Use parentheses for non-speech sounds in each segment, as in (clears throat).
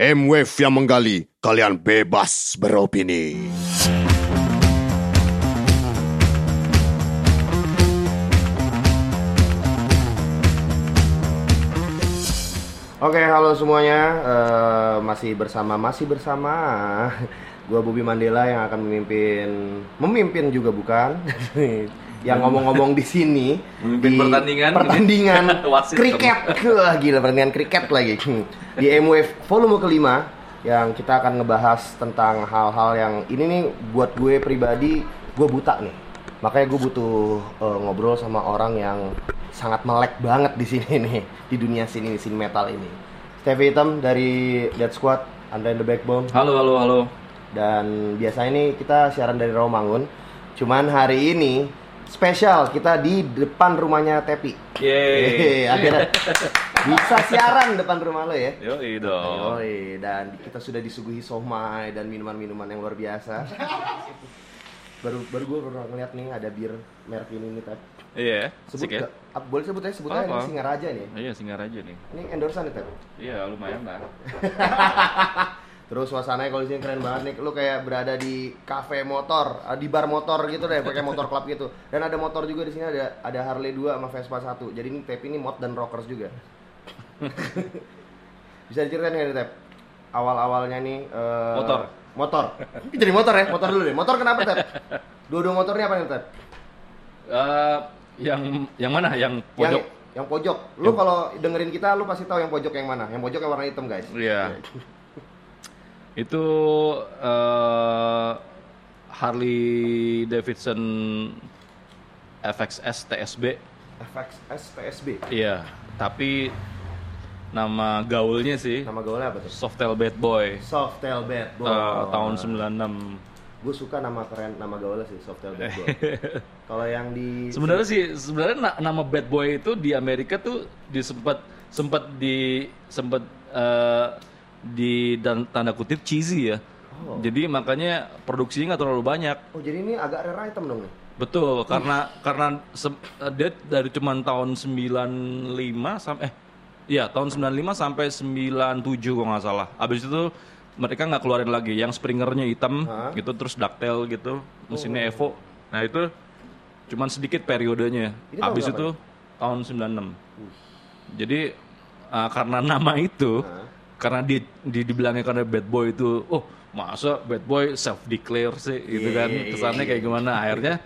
M-Wave yang menggali, kalian bebas beropini. Oke, halo semuanya. Eh, masih bersama masih bersama (laughs) gua Bobby Mandela yang akan memimpin memimpin juga bukan. (laughs) yang ngomong-ngomong di sini (laughs) di pertandingan. pertandingan (laughs) kriket wah gila pertandingan kriket lagi. Di MWF volume kelima yang kita akan ngebahas tentang hal-hal yang ini nih buat gue pribadi gue buta nih. Makanya gue butuh eh, ngobrol sama orang yang sangat melek banget di sini nih di dunia sini sini metal ini. Stevie Hitam dari Dead Squad Anda in the Backbone. Halo, halo, halo. dan biasanya ini kita siaran dari Rawamangun. Cuman hari ini spesial kita di depan rumahnya Tepi Yeay. (laughs) akhirnya bisa siaran depan rumah lo ya Yoi dong. Yoi, dan kita sudah disuguhi somai dan minuman-minuman yang luar biasa. baru baru gue pernah ngeliat nih ada bir merek ini nih Tep. Iya, Sebut ya? Ah, boleh sebut aja sebut aja ini Singaraja nih. Iya, Singaraja nih. Ini endorsean nih Tep. Iya, lumayan lah. (laughs) Terus suasananya kalau di sini keren banget nih. Lu kayak berada di kafe motor, ah, di bar motor gitu deh, pakai motor club gitu. Dan ada motor juga di sini ada ada Harley 2 sama Vespa 1. Jadi ini Tep ini mod dan rockers juga. (laughs) Bisa diceritain nggak nih Tep? Awal-awalnya nih eh, Motor. Motor. Jadi motor ya, motor dulu deh. Motor kenapa Tep? Dua-dua motornya apa nih Tep? Eh, yang yang mana? Yang pojok. Yang yang pojok. Lu kalau dengerin kita lu pasti tahu yang pojok yang mana. Yang pojok yang warna hitam, guys. Iya. (laughs) Itu eh, Harley Davidson FXS TSB. FXS TSB. Iya, tapi nama gaulnya sih Nama gaulnya apa tuh? Softail Bad Boy. Softail Bad Boy. Eh, tahun 96. Gue suka nama keren nama gaulnya sih Softail Bad Boy. (laughs) Kalau yang di Sebenarnya sih sebenarnya na- nama Bad Boy itu di Amerika tuh disempat sempat di sempat eh, di dan tanda kutip cheesy ya. Oh. Jadi makanya produksinya nggak terlalu banyak. Oh jadi ini agak rare item dong nih. Betul, karena karena se- eh, dia dari cuman tahun 95 sampai eh iya tahun 95 sampai 97 kalau nggak salah. Habis itu mereka nggak keluarin lagi yang springernya hitam Hah? gitu terus ductile gitu, mesinnya Evo. Nah, itu cuman sedikit periodenya. Ini Habis itu tahun 96. Jadi eh, karena (laughs) nama itu Hah? Karena di, di dibilangnya karena bad boy itu oh masa bad boy self declare sih? Gitu kan. Iya. kesannya kayak gimana? Akhirnya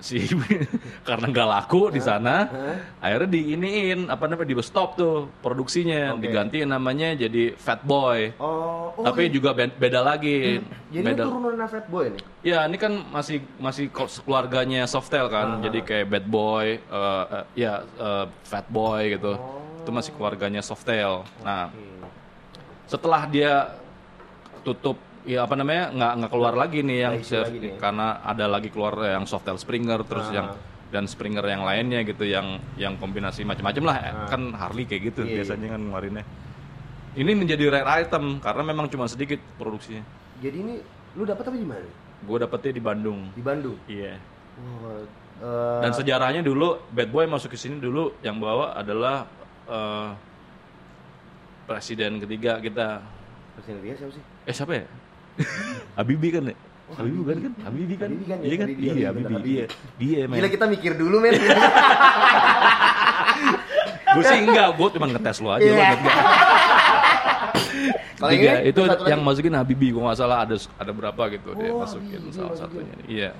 si (laughs) karena nggak laku di sana akhirnya diiniin apa namanya di stop tuh produksinya Oke. digantiin namanya jadi fat boy. Oh, oh tapi iya. juga be- beda lagi. Jadi ini beda. turunan Fat Boy nih. ya ini kan masih masih keluarganya softail kan. Jadi kayak bad boy eh, eh, ya eh, fat boy gitu. Itu masih keluarganya softail nah setelah dia tutup ya apa namanya nggak nggak keluar lagi nih yang chef- lagi nih. karena ada lagi keluar yang softail springer terus Ah. yang dan springer yang lainnya gitu yang yang kombinasi macam-macam lah kan Harley kayak gitu Ah. Iya, biasanya kan ngeluarinnya ini menjadi rare item karena memang cuma sedikit produksinya Jadi ini lu dapat apa di mana? gue dapetnya di Bandung Di Bandung. iya Oh, eh, dan sejarahnya dulu Bad Boy masuk ke sini dulu yang bawa adalah eh, presiden ketiga kita. Presiden dia siapa sih? eh siapa ya? (laughs) Habibie kan ya? Habibie bukan kan? Habibie kan? Habibie kan ya, iya kan? Habibie, iya Habibie, Habibie. Bener, dia dia men Gila kita mikir dulu men. (laughs) gue sih enggak. Gue cuma ngetes lo aja lo. Iya. Kalau Tiga, ini itu satu lagi. yang masukin Habibie gue nggak salah ada ada berapa gitu dia Oh, masukin Habibie salah satunya. Iya.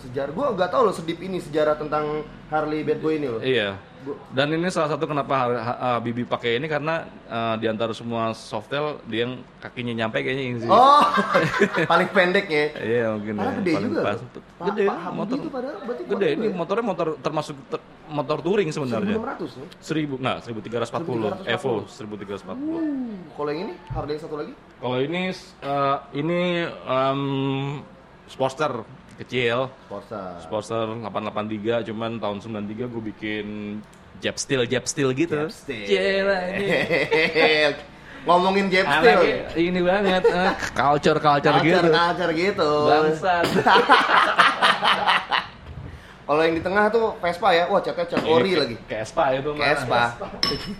Sejarah. Gua nggak tahu loh sedip ini sejarah tentang Harley Bad Boy ini loh. Iya. Dan ini salah satu kenapa Habibie pakai ini karena eh, di antara semua softail dia yang kakinya nyampe kayaknya ini sih. Oh, (laughs) paling pendek ya. Iya mungkin ya, gede paling juga. pas. Gede Habibie motor. itu padahal berarti Gede ini ya? motornya motor termasuk ter- motor touring sebenarnya. 1600 nih. 1000 enggak 1340 1340. Evo 1340. Uh, kalau yang ini Harley yang satu lagi? Kalau ini eh, ini em, Sportster kecil. Forza. Sportster 883 cuman tahun 93 gue bikin jab steel jab steel gitu. Steel. Gila, ini. (laughs) Ngomongin Anaknya Steel. ini banget, eh, culture culture gitu. Culture gitu. Bangsat. (laughs) Kalau yang di tengah tuh Vespa ya, wah catnya cat ori lagi. Kayak Vespa itu. Mah. Vespa.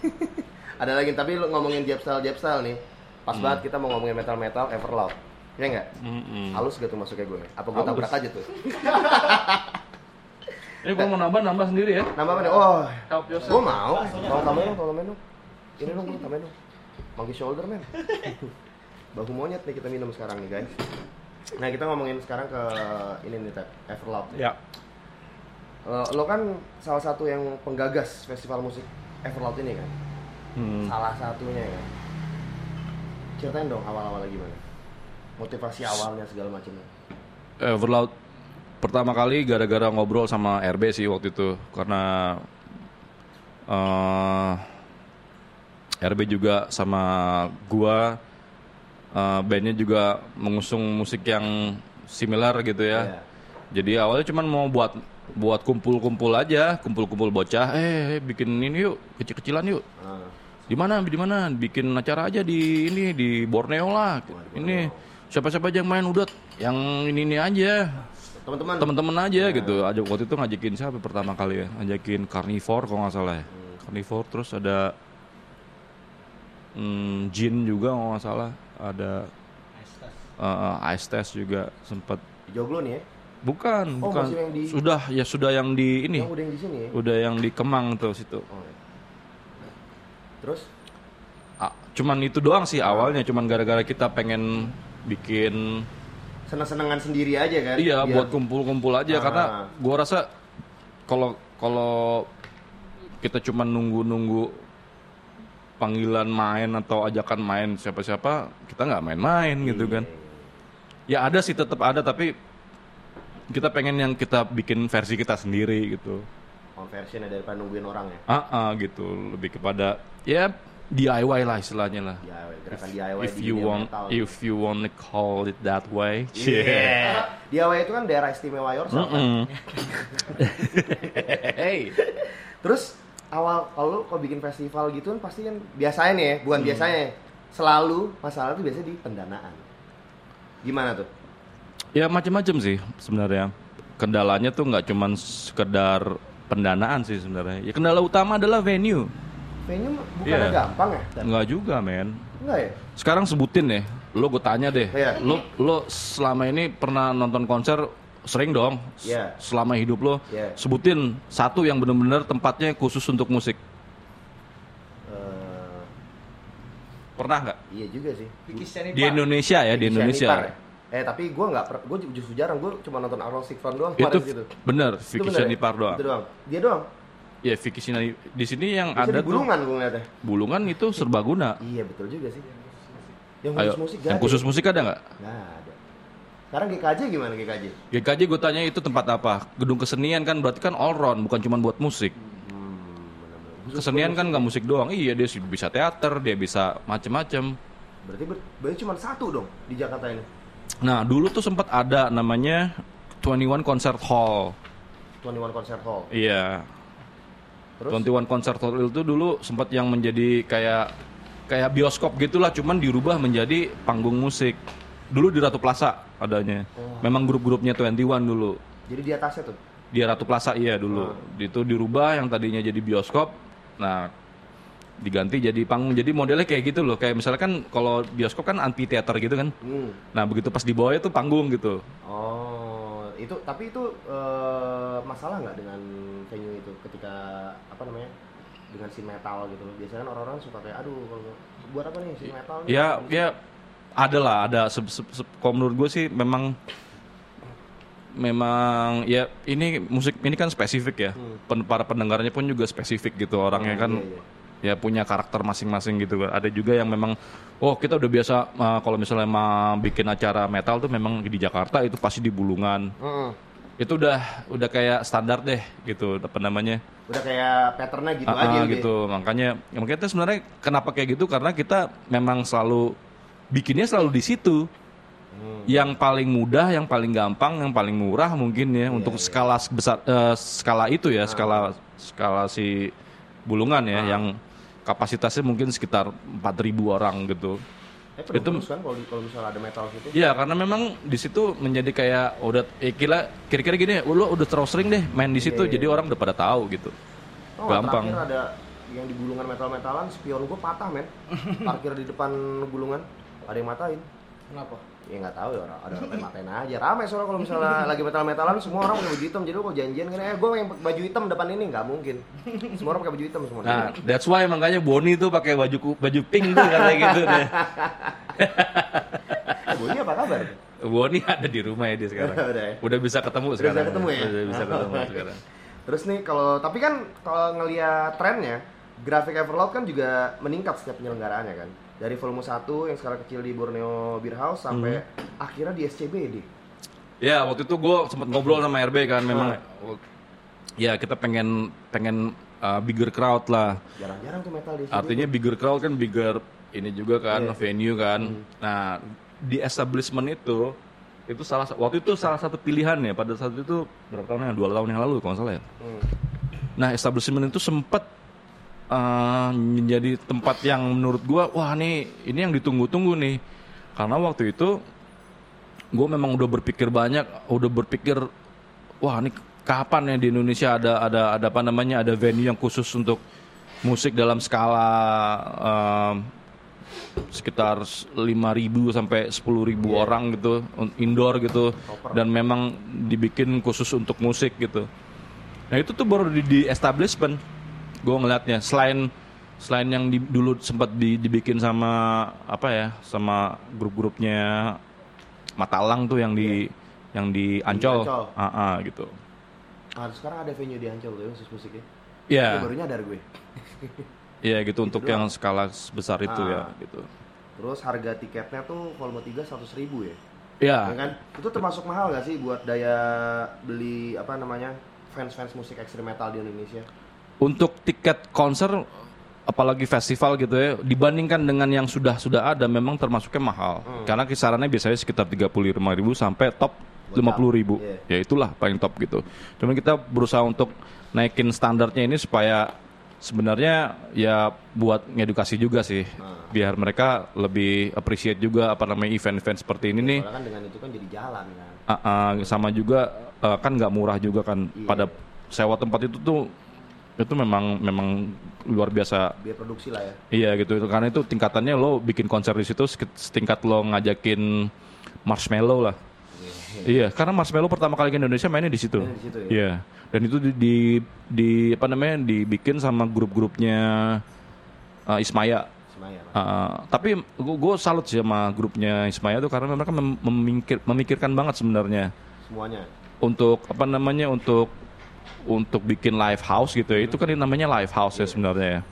(laughs) Ada lagi tapi lu ngomongin Jeb style Jeb style nih. Pas banget kita mau ngomongin metal-metal Everloud. Ya enggak? Mm-mm. Halus gak tuh masuknya gue? Apa gue tabrak aja tuh? Ini gua mau nambah nambah sendiri ya. Nambah apa nih? Oh, Help yourself. gue mau. Tolong tambahin dong, tolong tambahin dong. Ini dong, gue tambahin dong. Monkey shoulder, men. (laughs) Bahu monyet nih kita minum sekarang nih, guys. Nah, kita ngomongin sekarang ke ini nih, Ted. Everloud. Ya. Eh, lo kan salah satu yang penggagas festival musik Everloud ini kan? Hmm. Salah satunya ya. Ceritain dong awal-awalnya gimana? Motivasi awalnya segala macamnya. Everloud pertama kali gara-gara ngobrol sama RB sih waktu itu karena eh RB juga sama gua eh, bandnya juga mengusung musik yang similar gitu ya. Iya. Jadi awalnya cuman mau buat buat kumpul-kumpul aja, kumpul-kumpul bocah, eh, eh, bikin ini yuk, kecil-kecilan yuk. Ah, Di mana? Di mana? Bikin acara aja di ini di Borneo lah. Ini siapa-siapa aja yang main udah yang ini ini aja. Teman-teman. temen-temen aja gitu. Ajak waktu itu ngajakin siapa pertama kali ya? Ngajakin carnivore kalau nggak salah ya. Carnivore terus ada hmm, Jin juga kalau nggak salah. Ada uh, Ice Test juga sempat Joglo nih ya. bukan Oh, bukan. yang di- sudah ya sudah yang di ini. Yang udah yang di sini ya. udah yang di Kemang tuh situ. Oh, iya. Terus? Ah, cuman itu doang sih awalnya. Cuman gara-gara kita pengen bikin seneng-senengan sendiri aja kan? Iya, Biar- buat kumpul-kumpul aja Ah. karena gua rasa kalau kalau kita cuma nunggu-nunggu panggilan main atau ajakan main siapa-siapa, kita nggak main-main gitu kan. Ya ada sih tetap ada tapi kita pengen yang kita bikin versi kita sendiri gitu. conversion daripada nungguin orang ya. Ah, ah, gitu lebih kepada ya DIY lah istilahnya lah. DIY, gerakan DIY If di you want, metal. if you want to call it that way, Yeah. DIY itu kan daerah istimewa yourself. kan? Mm-mm. (laughs) hey. Terus awal kalau kok bikin festival gitu kan pasti kan biasanya nih ya, Hmm. bukan biasanya. Selalu masalah tuh biasanya di pendanaan. Gimana tuh? Ya macam-macam sih sebenarnya. Kendalanya tuh nggak cuman sekedar pendanaan sih sebenarnya. Ya kendala utama adalah venue. Venue bukannya Iya. gampang ya? Dan- Nggak juga men. Enggak ya? Sekarang sebutin deh. Lo gue tanya deh. Iya. Lo lo selama ini pernah nonton konser sering dong. Iya. Selama hidup lo. Iya. Sebutin satu yang bener-bener tempatnya khusus untuk musik. Eh, Pernah nggak? iya juga sih. Di Indonesia ya di Di Indonesia. Ya? Eh tapi gue nggak, gue justru jarang. Gue cuma nonton Agnostic Front doang Itu kemarin gitu. bener. Itu Vicky bener ya? Shanipar doang. Itu doang. Dia doang. Ya Vicky Shanipar. Di sini yang Bisa ada di tuh bulungan gue ngeliatnya. bulungan itu serbaguna. Iya betul juga sih. Yang Ayo, khusus musik yang khusus musik ada nggak? Nggak ada. Sekarang GKJ gimana GKJ? GKJ gue tanya itu tempat apa? Gedung kesenian kan berarti kan all round bukan cuma buat musik. Hmm, Kesenian kan nggak musik doang. Iya dia bisa teater, dia bisa macem-macem. Berarti ber- berarti cuma satu dong di Jakarta ini. Nah dulu tuh sempat ada namanya 21 Concert Hall. 21 Concert Hall. Iya. Terus 21 Concert Hall itu dulu sempat yang menjadi kayak kayak bioskop gitulah, cuman dirubah menjadi panggung musik. Dulu di Ratu Plaza adanya. Memang grup-grupnya 21 dulu. jadi di atasnya tuh. di Ratu Plaza iya dulu itu dirubah yang tadinya jadi bioskop nah diganti jadi panggung jadi modelnya kayak gitu loh kayak misalnya kan kalau bioskop kan anti teater gitu kan Hmm. nah begitu pas di bawah itu panggung gitu Oh, itu tapi itu eh, masalah nggak dengan venue itu ketika apa namanya dengan si metal gitu loh. Biasanya kan orang-orang suka kayak aduh buat apa nih si metal nih? ya ya ada lah ada. Se- se- se- kalau menurut gue sih memang memang ya ini musik ini kan spesifik ya. Pen- para pendengarnya pun juga spesifik gitu orangnya kan. iya, ya punya karakter masing-masing gitu. Ada juga yang memang oh kita udah biasa uh, kalau misalnya mau bikin acara metal tuh memang di Jakarta itu pasti di Bulungan. Mm-mm. itu udah udah kayak standar deh gitu. Apa namanya? Udah kayak patternnya gitu Ah, aja gitu. gitu. Makanya ya, makanya itu sebenarnya kenapa kayak gitu? Karena kita memang selalu bikinnya selalu di situ. Hmm. yang paling mudah yang paling gampang yang paling murah mungkin ya untuk skala besar eh, skala itu Ah. ya skala skala si bulungan ya yang kapasitasnya mungkin sekitar 4000 orang gitu Eh, Itu- kan kalau kalau misalnya ada metal gitu. Iya karena memang di situ menjadi kayak udah eh, kira kira-kira gini lo udah terus sering deh main di situ Iya, iya. jadi orang udah pada tahu gitu Oh, gampang Terakhir ada yang di gulungan metal-metalan spion gue patah men (laughs) parkir di depan gulungan ada yang matain Kenapa? Ya nggak tahu ya orang ada orang matain aja ramai soalnya kalau misalnya (laughs) lagi metal-metalan semua orang pakai baju hitam jadi lu kok janjian kan eh gue yang baju hitam depan ini nggak mungkin semua orang pakai baju hitam semua Nah, that's why makanya Boni tuh pakai baju baju pink tuh katanya gitu deh. eh, (laughs) Boni apa kabar Boni ada di rumah ya dia sekarang. (laughs) Udah ya? Udah bisa ketemu Udah sekarang. bisa ketemu ya? Udah bisa ketemu sekarang. Terus nih kalau tapi kan kalau ngelihat trennya grafik Everloud kan juga meningkat setiap penyelenggaraannya kan. Dari volume 1 yang sekarang kecil di Borneo Beer House sampai Hmm. akhirnya di SCBD. Ya waktu itu gue sempat ngobrol sama RB kan memang. Ya kita pengen pengen uh, bigger crowd lah. Jarang-jarang tuh metal di SCBD. Artinya bigger crowd kan bigger ini juga kan Iya. venue kan. Nah di establishment itu itu salah sa- waktu itu salah satu pilihan ya pada saat itu berapa tahun yang dua tahun yang lalu kalau nggak salah ya. Hmm. Nah establishment itu sempat uh, menjadi tempat yang menurut gua wah nih ini yang ditunggu-tunggu nih. Karena waktu itu gue memang udah berpikir banyak udah berpikir wah ini kapan ya di Indonesia ada ada ada apa namanya ada venue yang khusus untuk musik dalam skala um, sekitar 5.000 sampai 10.000 orang gitu indoor gitu. Dan memang dibikin khusus untuk musik gitu. Nah itu tuh baru di, di establishment gue ngeliatnya selain selain yang di- dulu sempat di- dibikin sama apa ya sama grup-grupnya Matalang tuh yang di yang di Ancol, Ancol. Ah, ah, gitu. Nah, sekarang ada venue di Ancol tuh khusus musiknya. Ya, Gue baru (laughs) nyadar gue. ya gitu untuk yang skala besar itu ya Ah. gitu. Terus harga tiketnya tuh volume 3 100 ribu ya. Ya, Ya kan? Itu termasuk mahal gak sih buat daya beli apa namanya fans-fans musik ekstrim metal di Indonesia? Untuk tiket konser apalagi festival gitu ya dibandingkan dengan yang sudah sudah ada memang termasuknya mahal. Karena kisarannya biasanya sekitar 35.000 sampai top 50.000 Iya. ya itulah paling top gitu. Cuman kita berusaha untuk naikin standarnya ini supaya sebenarnya ya buat ngedukasi juga sih. Biar mereka lebih appreciate juga apa namanya event-event seperti ini nih. Soalnya kan dengan itu kan jadi jalan kan. Ah, ah, sama juga eh, kan nggak murah juga kan pada sewa tempat itu tuh itu memang memang luar biasa Biar produksi lah ya. iya gitu itu karena itu tingkatannya lo bikin konser di situ setingkat lo ngajakin marshmallow lah iya karena marshmallow pertama kali ke Indonesia mainnya di situ situ ya? iya dan itu di, di di apa namanya dibikin sama grup-grupnya eh, Ismaya. Uh, tapi gue salut sih sama grupnya Ismaya tuh karena mereka mem- memikir- memikirkan banget sebenarnya Semuanya. untuk apa namanya untuk untuk bikin live house gitu ya. Itu kan ini namanya live house ya sebenarnya ya.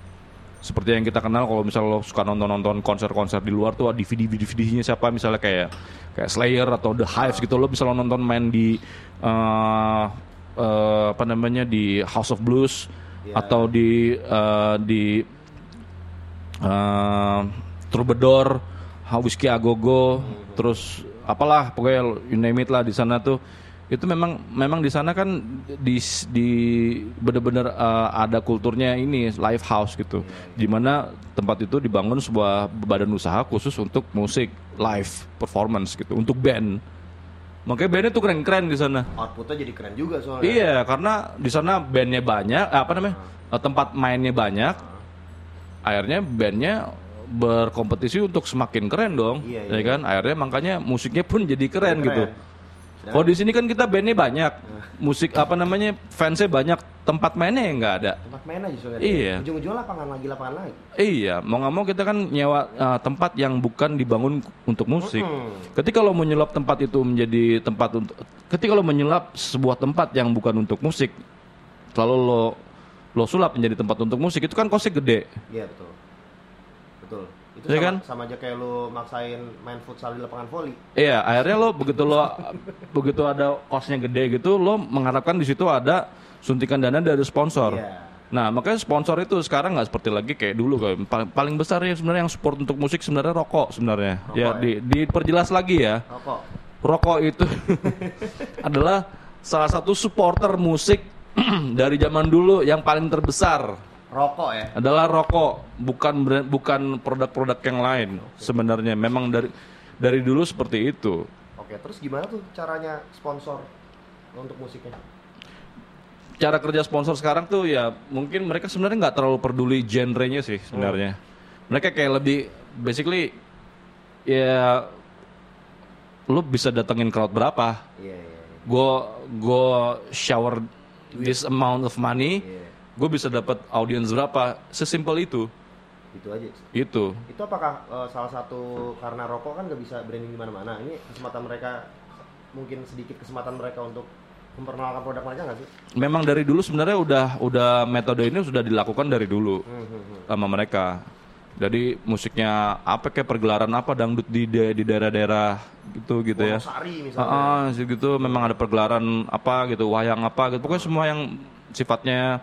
Seperti yang kita kenal kalau misalnya lo suka nonton-nonton konser-konser di luar tuh DVD DVD-nya siapa? Misalnya kayak kayak Slayer atau The Hives gitu. Lo bisa lo nonton main di eh, eh, apa namanya di House of Blues atau di eh, di eh, Troubadour, Whiskey Agogo, terus apalah pokoknya you name it lah di sana tuh itu memang memang di sana kan di di bener-bener eh, ada kulturnya ini live house gitu di mana tempat itu dibangun sebuah badan usaha khusus untuk musik live performance gitu untuk band makanya bandnya tuh keren-keren di sana Outputnya jadi keren juga soalnya. Iya, karena di sana bandnya banyak, eh, apa namanya, eh, tempat mainnya banyak. Akhirnya bandnya berkompetisi untuk semakin keren dong, Iya, ya iya. kan? Akhirnya makanya musiknya pun jadi keren, Jadi gitu. Keren. Kalau di sini kan kita bandnya banyak, musik apa namanya, fansnya banyak, tempat mainnya yang nggak ada. Tempat main aja soalnya. Iya. Ujung-ujung lapangan lagi, lapangan lagi. Iya, mau nggak mau kita kan nyewa eh, tempat yang bukan dibangun untuk musik. Mm-mm. Ketika lo menyulap tempat itu menjadi tempat untuk, ketika lo menyulap sebuah tempat yang bukan untuk musik, lalu lo lo sulap menjadi tempat untuk musik, itu kan kosnya gede. Iya betul. Betul. Itu Iya sama, kan? sama aja kayak lu maksain main futsal di lapangan voli. Iya, akhirnya lo begitu lo begitu ada kosnya gede gitu, lo mengharapkan di situ ada suntikan dana dari sponsor. Iya. Nah, makanya sponsor itu sekarang nggak seperti lagi kayak dulu kayak paling, paling besar ya sebenarnya yang support untuk musik sebenarnya rokok sebenarnya. Rokok ya, ya? di diperjelas lagi ya. Rokok. Rokok itu (laughs) adalah salah satu supporter musik (clears throat) dari zaman dulu yang paling terbesar Rokok ya. adalah rokok, bukan brand- bukan produk-produk yang lain sebenarnya. Memang dari dari dulu seperti itu. Oke, terus gimana tuh caranya sponsor untuk musiknya? cara kerja sponsor sekarang tuh ya mungkin mereka sebenarnya nggak terlalu peduli genrenya sih sebenarnya. Mereka kayak lebih basically ya lu bisa datengin crowd berapa? Iya, iya. iya. Gue gue shower this amount of money, Iya. Gue bisa dapat audience berapa? Sesimpel itu. Itu aja. Itu. Itu apakah eh, salah satu karena rokok kan nggak bisa branding di mana-mana. Ini kesempatan mereka mungkin sedikit kesempatan mereka untuk memperkenalkan produk mereka nggak sih? Memang dari dulu sebenarnya udah udah metode ini sudah dilakukan dari dulu Hmm, hmm, hmm. sama mereka. Jadi musiknya apa kayak pergelaran apa dangdut di di daerah-daerah gitu gitu ya. Wonosari misalnya. Ah, ah, gitu memang ada pergelaran apa gitu, wayang apa gitu. Pokoknya semua yang sifatnya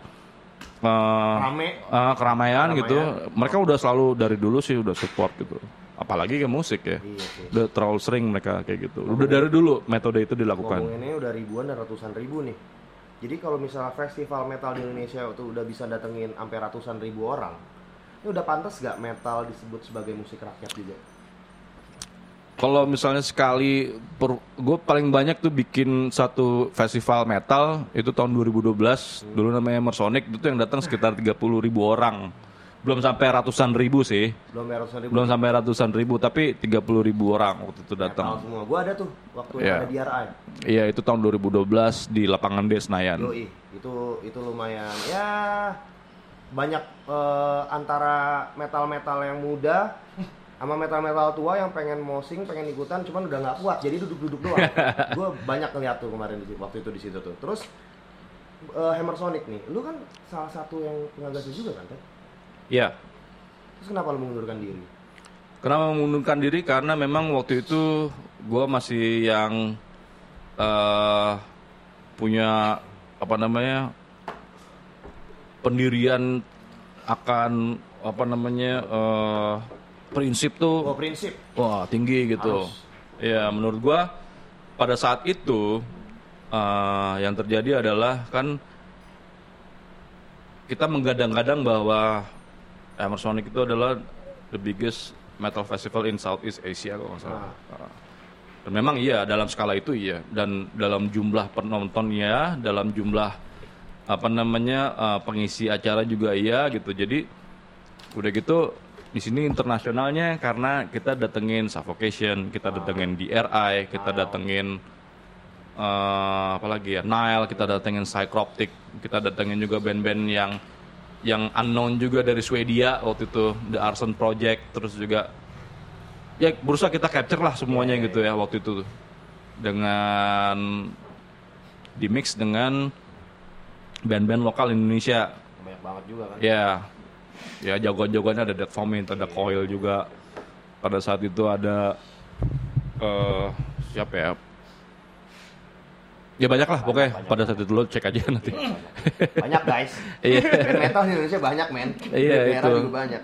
eh, Rame. ah, keramaian, Keramaian. gitu. Mereka udah selalu dari dulu sih udah support gitu. Apalagi ke musik ya. Iya sih. Udah terlalu sering mereka kayak gitu. Udah dari dulu metode itu dilakukan. Ngomonginnya udah ribuan dan ratusan ribu nih. Jadi kalau misalnya festival metal di Indonesia itu udah bisa datengin sampai ratusan ribu orang, ini udah pantas gak metal disebut sebagai musik rakyat juga? Kalau misalnya sekali, gue paling banyak tuh bikin satu festival metal itu tahun 2012. Dulu namanya Emersonic itu yang datang sekitar 30 ribu orang. Belum sampai ratusan ribu sih. Belum ratusan ribu Belum sampai ratusan ribu, tapi 30 ribu orang waktu itu metal datang. semua. Gua ada tuh waktu yang ada di RI. Iya itu tahun 2012 di lapangan D Senayan. Yoi, itu itu lumayan ya banyak eh, antara metal-metal yang muda sama metal-metal tua yang pengen mosing, pengen ikutan, cuman udah nggak kuat, jadi duduk-duduk doang. (laughs) gue banyak ngeliat tuh kemarin di, waktu itu di situ tuh. Terus eh, Hammer Sonic nih, lu kan salah satu yang pengagasnya juga kan? Iya. Terus kenapa lu mengundurkan diri? Kenapa mengundurkan diri? Karena memang waktu itu gue masih yang eh punya apa namanya pendirian akan apa namanya eh prinsip tuh Oh prinsip. wah tinggi gitu. Harus. Ya menurut gua pada saat itu eh, yang terjadi adalah kan kita menggadang-gadang bahwa Emersonic itu adalah the biggest metal festival in Southeast Asia kalau nggak salah. Dan memang iya dalam skala itu iya dan dalam jumlah penontonnya, dalam jumlah apa namanya eh, pengisi acara juga iya gitu. Jadi udah gitu di sini internasionalnya karena kita datengin Suffocation, kita datengin DRI, kita datengin eh apa lagi ya Nile, kita datengin Psychroptic, kita datengin juga band-band yang yang unknown juga dari Swedia waktu itu The Arson Project, terus juga ya berusaha kita capture lah semuanya gitu ya waktu itu dengan di mix dengan band-band lokal Indonesia. Banyak banget juga kan. Ya, ya jagoan-jagoannya ada Dead Vomit, ada Coil juga. Pada saat itu ada eh siapa ya? Ya banyak lah pokoknya. Pada saat itu lo cek aja nanti. (laughs) Banyak guys. Iya. Band metal di Indonesia banyak men. Iya, merah itu. juga banyak.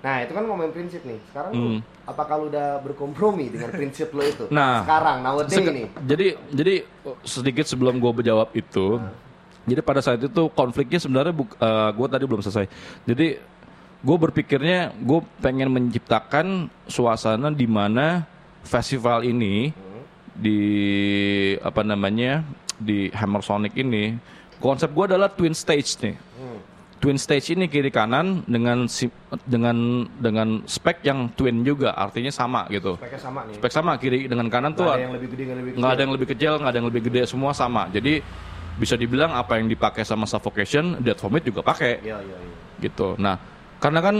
Nah itu kan ngomongin prinsip nih. Sekarang lu, Hmm. apakah lu udah berkompromi dengan prinsip lo itu? Nah, sekarang nowadays nih. Jadi jadi sedikit sebelum gue menjawab itu, jadi pada saat itu konfliknya sebenarnya gue tadi belum selesai. Jadi gue berpikirnya gue pengen menciptakan suasana di mana festival ini di apa namanya di Hammer Sonic ini konsep gue adalah twin stage nih. Twin stage ini kiri kanan dengan dengan dengan spek yang twin juga artinya sama gitu. Speknya sama nih. Spek sama kiri dengan kanan Nggak tuh ada yang lebih gede, nggak ada yang lebih nggak ada yang lebih kecil, nggak ada yang lebih gede, semua sama. Jadi bisa dibilang apa yang dipakai sama Suffocation, Dead Vomit juga pakai Iya iya iya. gitu. Nah, karena kan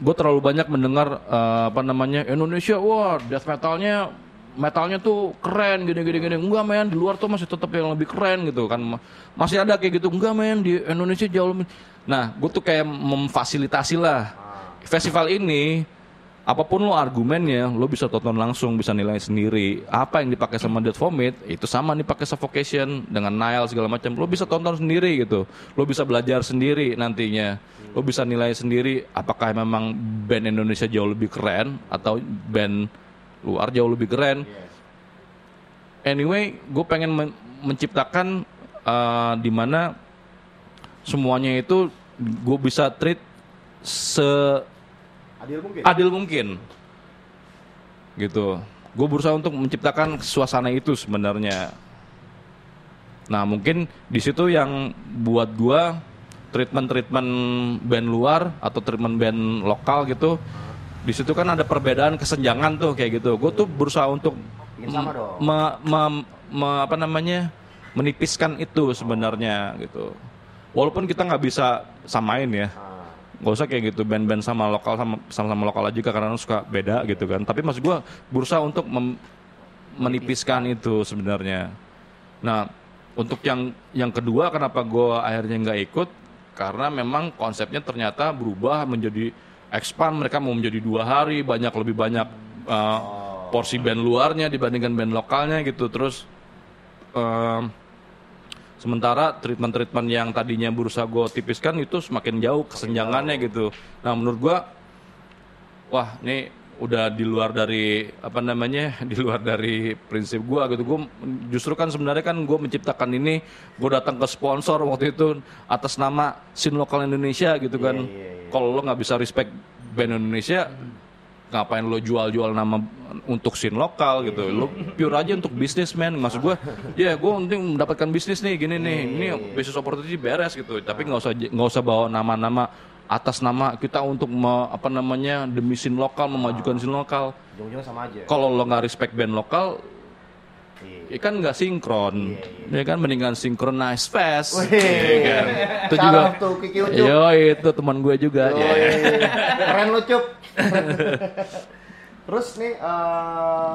gue terlalu banyak mendengar eh, apa namanya Indonesia, wah death metalnya metalnya tuh keren gini gini gini. Enggak men di luar tuh masih tetap yang lebih keren gitu kan. Ma- Masih ada kayak gitu. Enggak men di Indonesia jauh lebih. Nah, gue tuh kayak memfasilitasi lah festival ini. Apa pun lo argumennya, lo bisa tonton langsung, bisa nilai sendiri. Apa yang dipakai sama Dead Vomit, itu sama dipakai Suffocation dengan Nile segala macam. Lo bisa tonton sendiri gitu. Lo bisa belajar sendiri nantinya. Lo bisa nilai sendiri apakah memang band Indonesia jauh lebih keren atau band luar jauh lebih keren. Anyway, gue pengen men- menciptakan uh, di mana semuanya itu gue bisa treat se Adil mungkin. adil mungkin gitu gue berusaha untuk menciptakan suasana itu sebenarnya Nah mungkin di situ yang buat gua treatment-treatment band luar atau treatment band lokal gitu, di situ kan ada perbedaan kesenjangan tuh kayak gitu. Gue tuh berusaha untuk Bikin sama dong. me- me- me- apa namanya menipiskan itu sebenarnya gitu. Walaupun kita nggak bisa samain ya, Ah, nggak usah kayak gitu band-band sama lokal sama sama lokal aja karena suka beda gitu kan. Tapi maksud gua berusaha untuk mem- menipiskan itu sebenarnya. Nah untuk yang yang kedua kenapa gua akhirnya nggak ikut karena memang konsepnya ternyata berubah menjadi expand mereka mau menjadi dua hari banyak lebih banyak uh, porsi band luarnya dibandingkan band lokalnya gitu terus um, sementara treatment-treatment yang tadinya berusaha gue tipiskan itu semakin jauh kesenjangannya gitu. Nah menurut gua wah ini udah di luar dari apa namanya (laughs) di luar dari prinsip gua gitu. Gue justru kan sebenarnya kan gue menciptakan ini gue datang ke sponsor waktu itu atas nama scene lokal Indonesia gitu kan. Kalau lo nggak bisa respect band Indonesia ngapain lo jual-jual nama untuk scene lokal gitu lo pure aja untuk bisnis man maksud gue ya gue penting mendapatkan bisnis nih gini nih ini bisnis opportunity beres gitu tapi nggak usah nggak usah bawa nama-nama atas nama kita untuk me- apa namanya demi scene lokal memajukan scene lokal sama aja. kalau lo nggak respect band lokal. Ya kan nggak sinkron ya kan mendingan synchronize fast Wih. ya kan itu juga Kiki Ucup. yo itu teman gue juga ya. Yoi. Keren lu cup. Terus nih eh,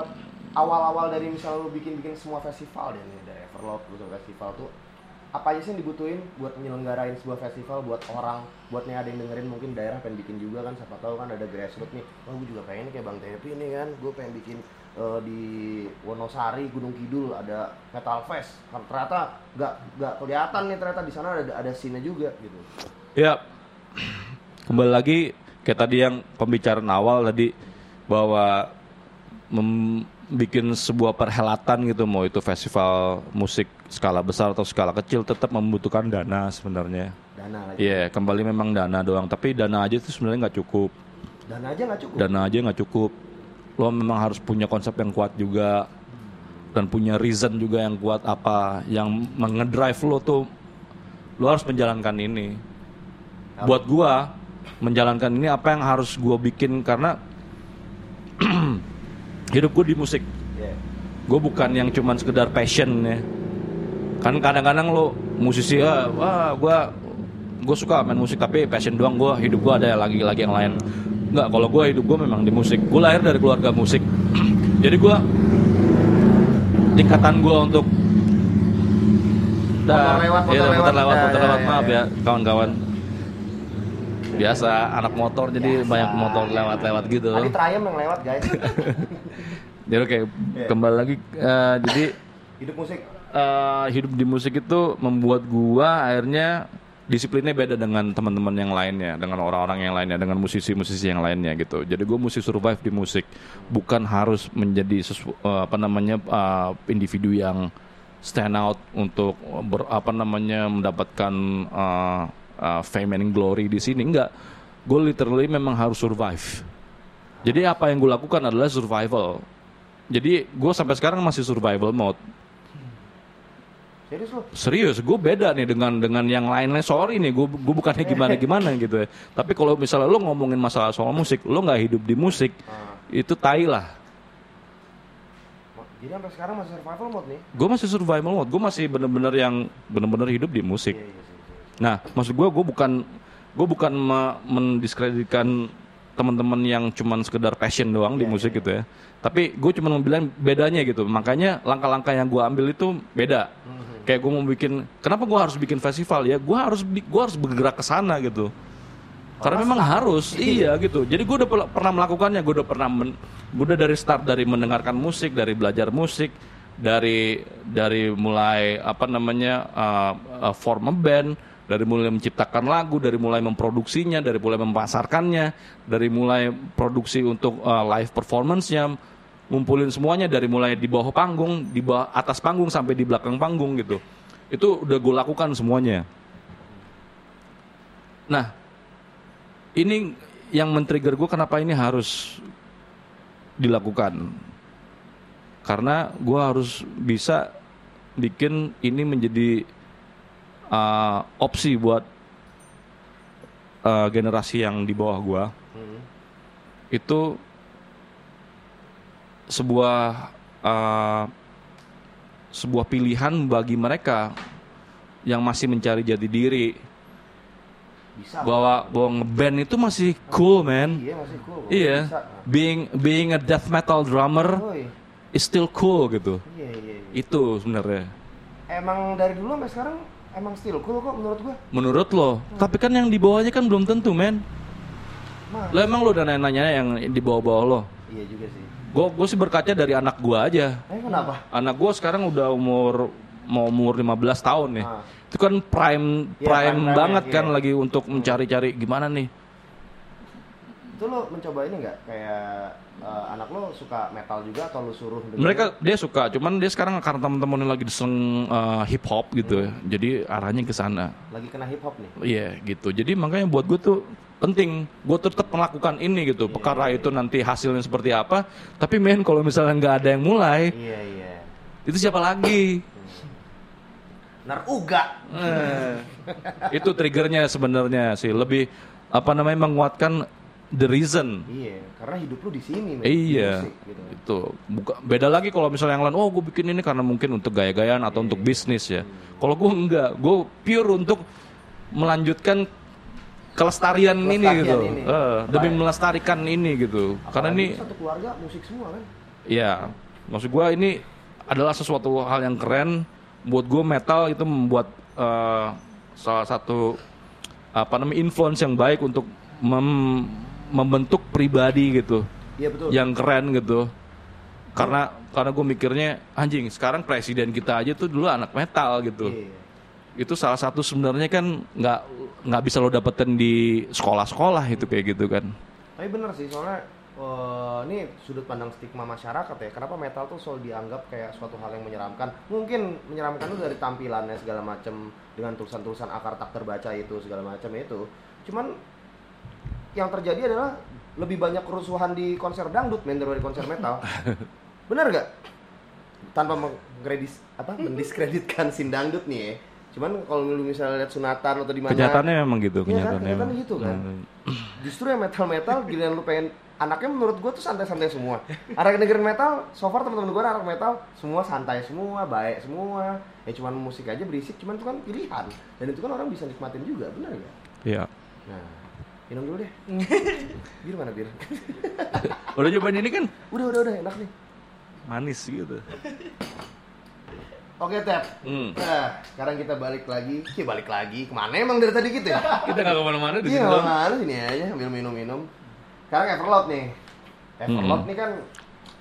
awal-awal dari misalnya lu bikin-bikin semua festival deh nih dari Everlord lu festival tuh apa aja sih yang dibutuhin buat menyelenggarain sebuah festival buat orang buat nih ada yang dengerin mungkin daerah pengen bikin juga kan siapa tahu kan ada grassroots nih oh gue juga pengen kayak Bang Tepi nih kan gue pengen bikin eh, di Wonosari Gunung Kidul ada Metal Fest kan ternyata nggak nggak kelihatan nih ternyata di sana ada ada scene juga gitu Ya, kembali lagi kayak tadi yang pembicaraan awal tadi bahwa membuat sebuah perhelatan gitu, mau itu festival musik skala besar atau skala kecil tetap membutuhkan dana sebenarnya. dana lagi Iya, kembali memang dana doang, tapi dana aja itu sebenarnya nggak cukup. dana aja nggak cukup Dana aja nggak cukup. Lo memang harus punya konsep yang kuat juga dan punya reason juga yang kuat apa yang mengedrive lo tuh. Lo harus menjalankan ini. Buat gua menjalankan ini apa yang harus gua bikin karena (clears throat) hidup gua di musik. Gue bukan yang cuman sekedar passion ya. Kan kadang-kadang lo musisi ah, wah gue gue suka main musik tapi passion doang gue hidup gue ada lagi lagi yang lain nggak kalau gue hidup gue memang di musik gue lahir dari keluarga musik jadi gue tingkatan gue untuk Motor lewat, motor Iya, lewat. motor lewat, Ya, motor ya, lewat, ya, maaf ya. ya kawan-kawan. Biasa anak motor jadi banyak motor lewat-lewat gitu. Tadi Triumph yang lewat guys. Jadi (laughs) (laughs) oke, Iya. kembali lagi eh, jadi Hidup musik. eh, hidup di musik itu membuat gua akhirnya disiplinnya beda dengan teman-teman yang lainnya, dengan orang-orang yang lainnya, dengan musisi-musisi yang lainnya gitu. Jadi gue mesti survive di musik, bukan harus menjadi sesu, eh, apa namanya eh, individu yang stand out untuk ber, apa namanya mendapatkan eh, eh, fame and glory di sini. Enggak, gue literally memang harus survive. Jadi apa yang gue lakukan adalah survival. Jadi gue sampai sekarang masih survival mode. Serius? Serius, gue beda nih dengan dengan yang lain-lain. Sorry nih, gue gue bukannya (laughs) gimana gimana gitu ya. Tapi kalau misalnya lo ngomongin masalah soal musik, lo nggak hidup di musik, itu tai lah. Jadi sampai sekarang masih survival mode nih. Gue masih survival mode, gue masih bener-bener yang bener-bener hidup di musik. Iya, iya, iya. Nah, maksud gue, gue bukan gue bukan me- mendiskreditkan teman-teman yang cuman sekedar passion doang di musik gitu ya. Tapi gue cuma bilang bedanya gitu. Makanya langkah-langkah yang gue ambil itu beda. Kayak gue mau bikin, kenapa gue harus bikin festival ya? Gue harus gue harus bergerak ke sana gitu. Karena memang harus, iya gitu. Jadi gue udah pel- pernah melakukannya, gue udah pernah, men, gue udah dari start dari mendengarkan musik, dari belajar musik, dari dari mulai apa namanya uh, uh, form a band, dari mulai menciptakan lagu, dari mulai memproduksinya, dari mulai memasarkannya, dari mulai produksi untuk uh, live performance-nya, ngumpulin semuanya dari mulai di bawah panggung, di bawah atas panggung sampai di belakang panggung gitu. Itu udah gue lakukan semuanya. Nah, ini yang men-trigger gue kenapa ini harus dilakukan. Karena gue harus bisa bikin ini menjadi uh, opsi buat uh, generasi yang di bawah gua Hmm. itu sebuah uh, sebuah pilihan bagi mereka yang masih mencari jati diri Bisa. bahwa bahwa ngeband itu masih cool man Iya masih cool. iya Bisa. being being a death metal drummer Woi. is still cool gitu Iya iya. iya. itu sebenarnya Emang dari dulu sampai sekarang emang still cool kok menurut gua. menurut lo tapi kan yang di bawahnya kan belum tentu men Mah. lo emang lo udah nanya yang di bawah-bawah lo Iya juga sih. Gue gue sih berkaca dari anak gua aja Eh kenapa? anak gue sekarang udah umur mau umur 15 tahun nih. Ah. Itu kan prime Iya, prime banget kan iya. lagi untuk mencari-cari gimana nih. Itu lo mencoba ini nggak kayak eh, anak lo suka metal juga atau lo suruh dengerin? Mereka dia suka, cuman dia sekarang karena teman-temannya lagi deseng hip hop gitu, ya. jadi arahnya ke sana. lagi kena hip hop nih. Iya gitu. Jadi makanya buat gue tuh penting, gue tetap melakukan ini gitu. Perkara itu nanti hasilnya seperti apa. Tapi men kalau misalnya nggak ada yang mulai, Iya iya. itu siapa lagi? Naruga. Eh, (laughs) itu triggernya sebenarnya sih lebih apa namanya menguatkan the reason Iya, karena hidup lu di sini. men. iya Musik, gitu. itu Buka- beda lagi kalau misalnya yang lain oh gue bikin ini karena mungkin untuk gaya-gayaan atau untuk bisnis ya kalau gue enggak gue pure untuk melanjutkan kelestarian, ini Kelestarian gitu ini. Eh, demi Baik. melestarikan ini gitu karena Apalagi ini satu keluarga musik semua kan. ya maksud gue ini adalah sesuatu hal yang keren buat gue metal itu membuat eh, salah satu apa namanya influence yang baik untuk mem- membentuk pribadi gitu Iya betul. yang keren gitu karena karena gue mikirnya anjing sekarang presiden kita aja tuh dulu anak metal gitu Iya. itu salah satu sebenarnya kan nggak nggak bisa lo dapetin di sekolah-sekolah itu kayak gitu kan Tapi bener sih soalnya eh, ini sudut pandang stigma masyarakat ya. Kenapa metal tuh selalu dianggap kayak suatu hal yang menyeramkan? Mungkin menyeramkan itu dari tampilannya segala macam dengan tulisan-tulisan akar tak terbaca itu segala macam itu. Cuman yang terjadi adalah lebih banyak kerusuhan di konser dangdut men daripada di konser metal. (laughs) Bener gak? Tanpa mengkredis apa mendiskreditkan sin dangdut nih ya. Cuman kalau lu misalnya lihat sunatan atau di mana kenyataannya memang gitu kan, kenyataannya kenyataannya memang. gitu kan. Hmm. Justru yang metal-metal giliran lu pengen anaknya menurut gue tuh santai-santai semua. Anak dengerin metal, so far teman-teman gue anak metal semua santai semua, baik semua. Ya cuman musik aja berisik, cuman itu kan pilihan. Dan itu kan orang bisa nikmatin juga, benar ya? Iya. Nah, minum dulu deh. (laughs) bir mana bir? udah cobain ini kan udah udah udah enak nih. manis gitu (laughs) Oke Tep. Hmm. Nah, sekarang kita balik lagi. Ya balik lagi. Ke mana emang dari tadi gitu ya? (laughs) kita nggak ke mana-mana di Iya, sini doang. mana sini aja sambil minum-minum. Sekarang Everlord nih. Everlord Hmm. nih kan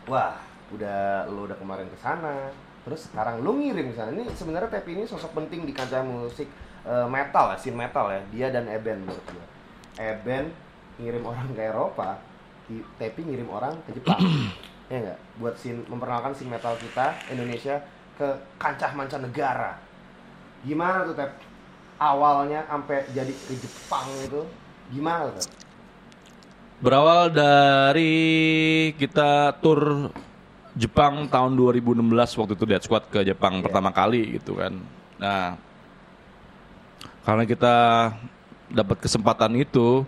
wah, udah lu udah kemarin ke sana. Terus sekarang lu ngirim ke sana. Ini sebenarnya Tepi ini sosok penting di kancah musik eh, metal ya, scene metal ya. Dia dan Eben menurut gua. Eben ngirim orang ke Eropa, Tepi ngirim orang ke Jepang. (clears throat) ya enggak? Buat scene memperkenalkan scene metal kita Indonesia ke kancah mancanegara. Gimana tuh Tep? Awalnya sampai jadi ke Jepang itu gimana tuh? Berawal dari kita tur Jepang tahun 2016 waktu itu Dead Squad ke Jepang Iya. pertama kali gitu kan. Nah, karena kita dapat kesempatan itu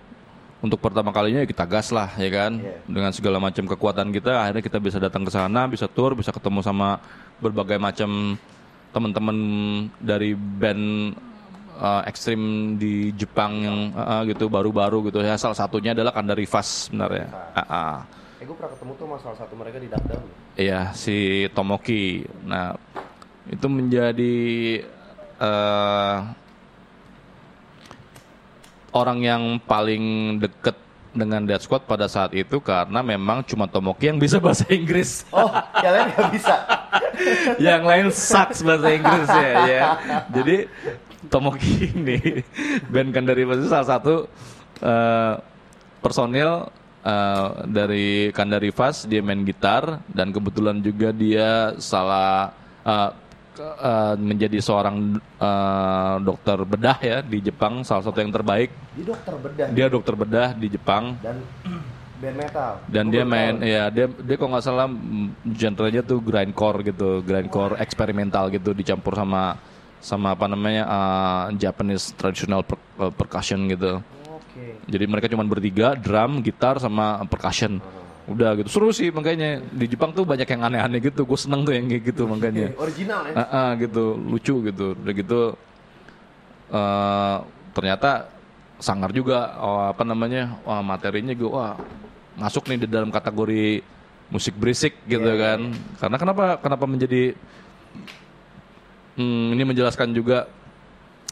untuk pertama kalinya ya kita gas lah ya kan. Iya. Dengan segala macam kekuatan kita akhirnya kita bisa datang ke sana, bisa tur, bisa ketemu sama berbagai macam teman-teman dari band uh, ekstrim di Jepang yang uh, uh, gitu baru-baru gitu ya salah satunya adalah Kandari Fast sebenarnya Rivas. Ah, ah. Eh gue pernah ketemu tuh sama salah satu mereka di Dark Down. Iya si Tomoki nah itu menjadi uh, orang yang paling deket dengan Dead Squad pada saat itu karena memang cuma Tomoki yang bisa bahasa Inggris Oh, yang lain nggak bisa. (laughs) yang lain sucks bahasa Inggris ya, ya. Jadi Tomoki ini band Kandari Fast itu salah satu eh, personil eh, dari Kandari Fast dia main gitar dan kebetulan juga dia salah eh, eh, menjadi seorang eh, dokter bedah ya di Jepang salah satu yang terbaik. Dia dokter bedah. Dia dokter bedah di Jepang. Dan (clears throat) Band metal. dan dia main ya dia dia kalau nggak salah mm, genrenya tuh grindcore gitu grindcore eksperimental gitu dicampur sama sama apa namanya uh, Japanese traditional per- uh, percussion gitu. Oke. jadi mereka cuma bertiga drum gitar sama percussion udah gitu. Seru sih makanya. Di Jepang tuh banyak yang aneh-aneh gitu. Gue seneng tuh yang kayak gitu makanya. Original ya. Ah, ah, gitu. Lucu gitu. Udah gitu eh ternyata sangar juga oh, apa namanya wah, materinya gue wah masuk nih di dalam kategori musik berisik gitu kan. karena kenapa kenapa menjadi hmm, ini menjelaskan juga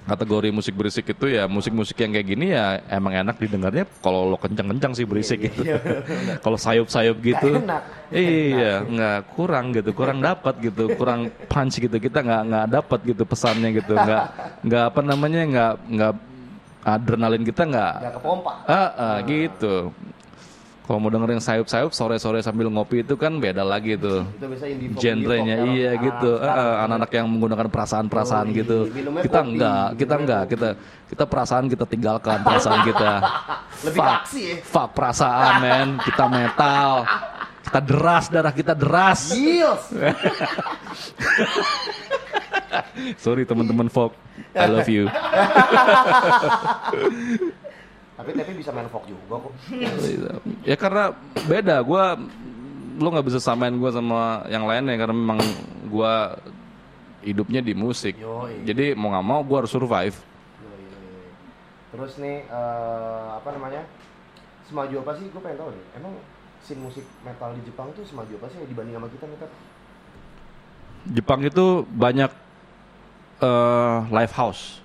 kategori musik berisik itu ya musik-musik yang kayak gini ya emang enak didengarnya kalau lo kencang-kencang sih berisik gitu. kalau sayup-sayup gitu. enak. iya nggak kurang gitu kurang dapat gitu kurang punch gitu. Kita nggak nggak dapat gitu pesannya gitu. Nggak nggak apa namanya nggak nggak adrenalin kita nggak Gak kepompa. ah, ah, gitu kalau mau dengerin sayup-sayup sore-sore sambil ngopi itu kan beda lagi tuh. Itu indie genrenya indie iya anak- gitu. Anak-anak Ah, sekarang. anak-anak yang menggunakan perasaan-perasaan Yoi, gitu. Minumnya kita kopi, enggak kita enggak. Kita kita perasaan kita tinggalkan perasaan kita. (laughs) Lebih Fuck. aksi ya. fuck perasaan men. Kita metal. Kita deras darah kita deras. (laughs) Sorry teman-teman folk. I love you (laughs) Tapi tapi bisa main folk juga kok. (laughs) ya karena beda gue lo nggak bisa samain gue sama yang lainnya karena memang gue hidupnya di musik Yoi. jadi mau nggak mau gue harus survive Yoi. Terus nih eh, apa namanya? Semaju apa sih? Gue pengen tahu nih. Emang scene musik metal di Jepang tuh semaju apa sih dibanding sama kita nih? Jepang itu banyak eh, live house.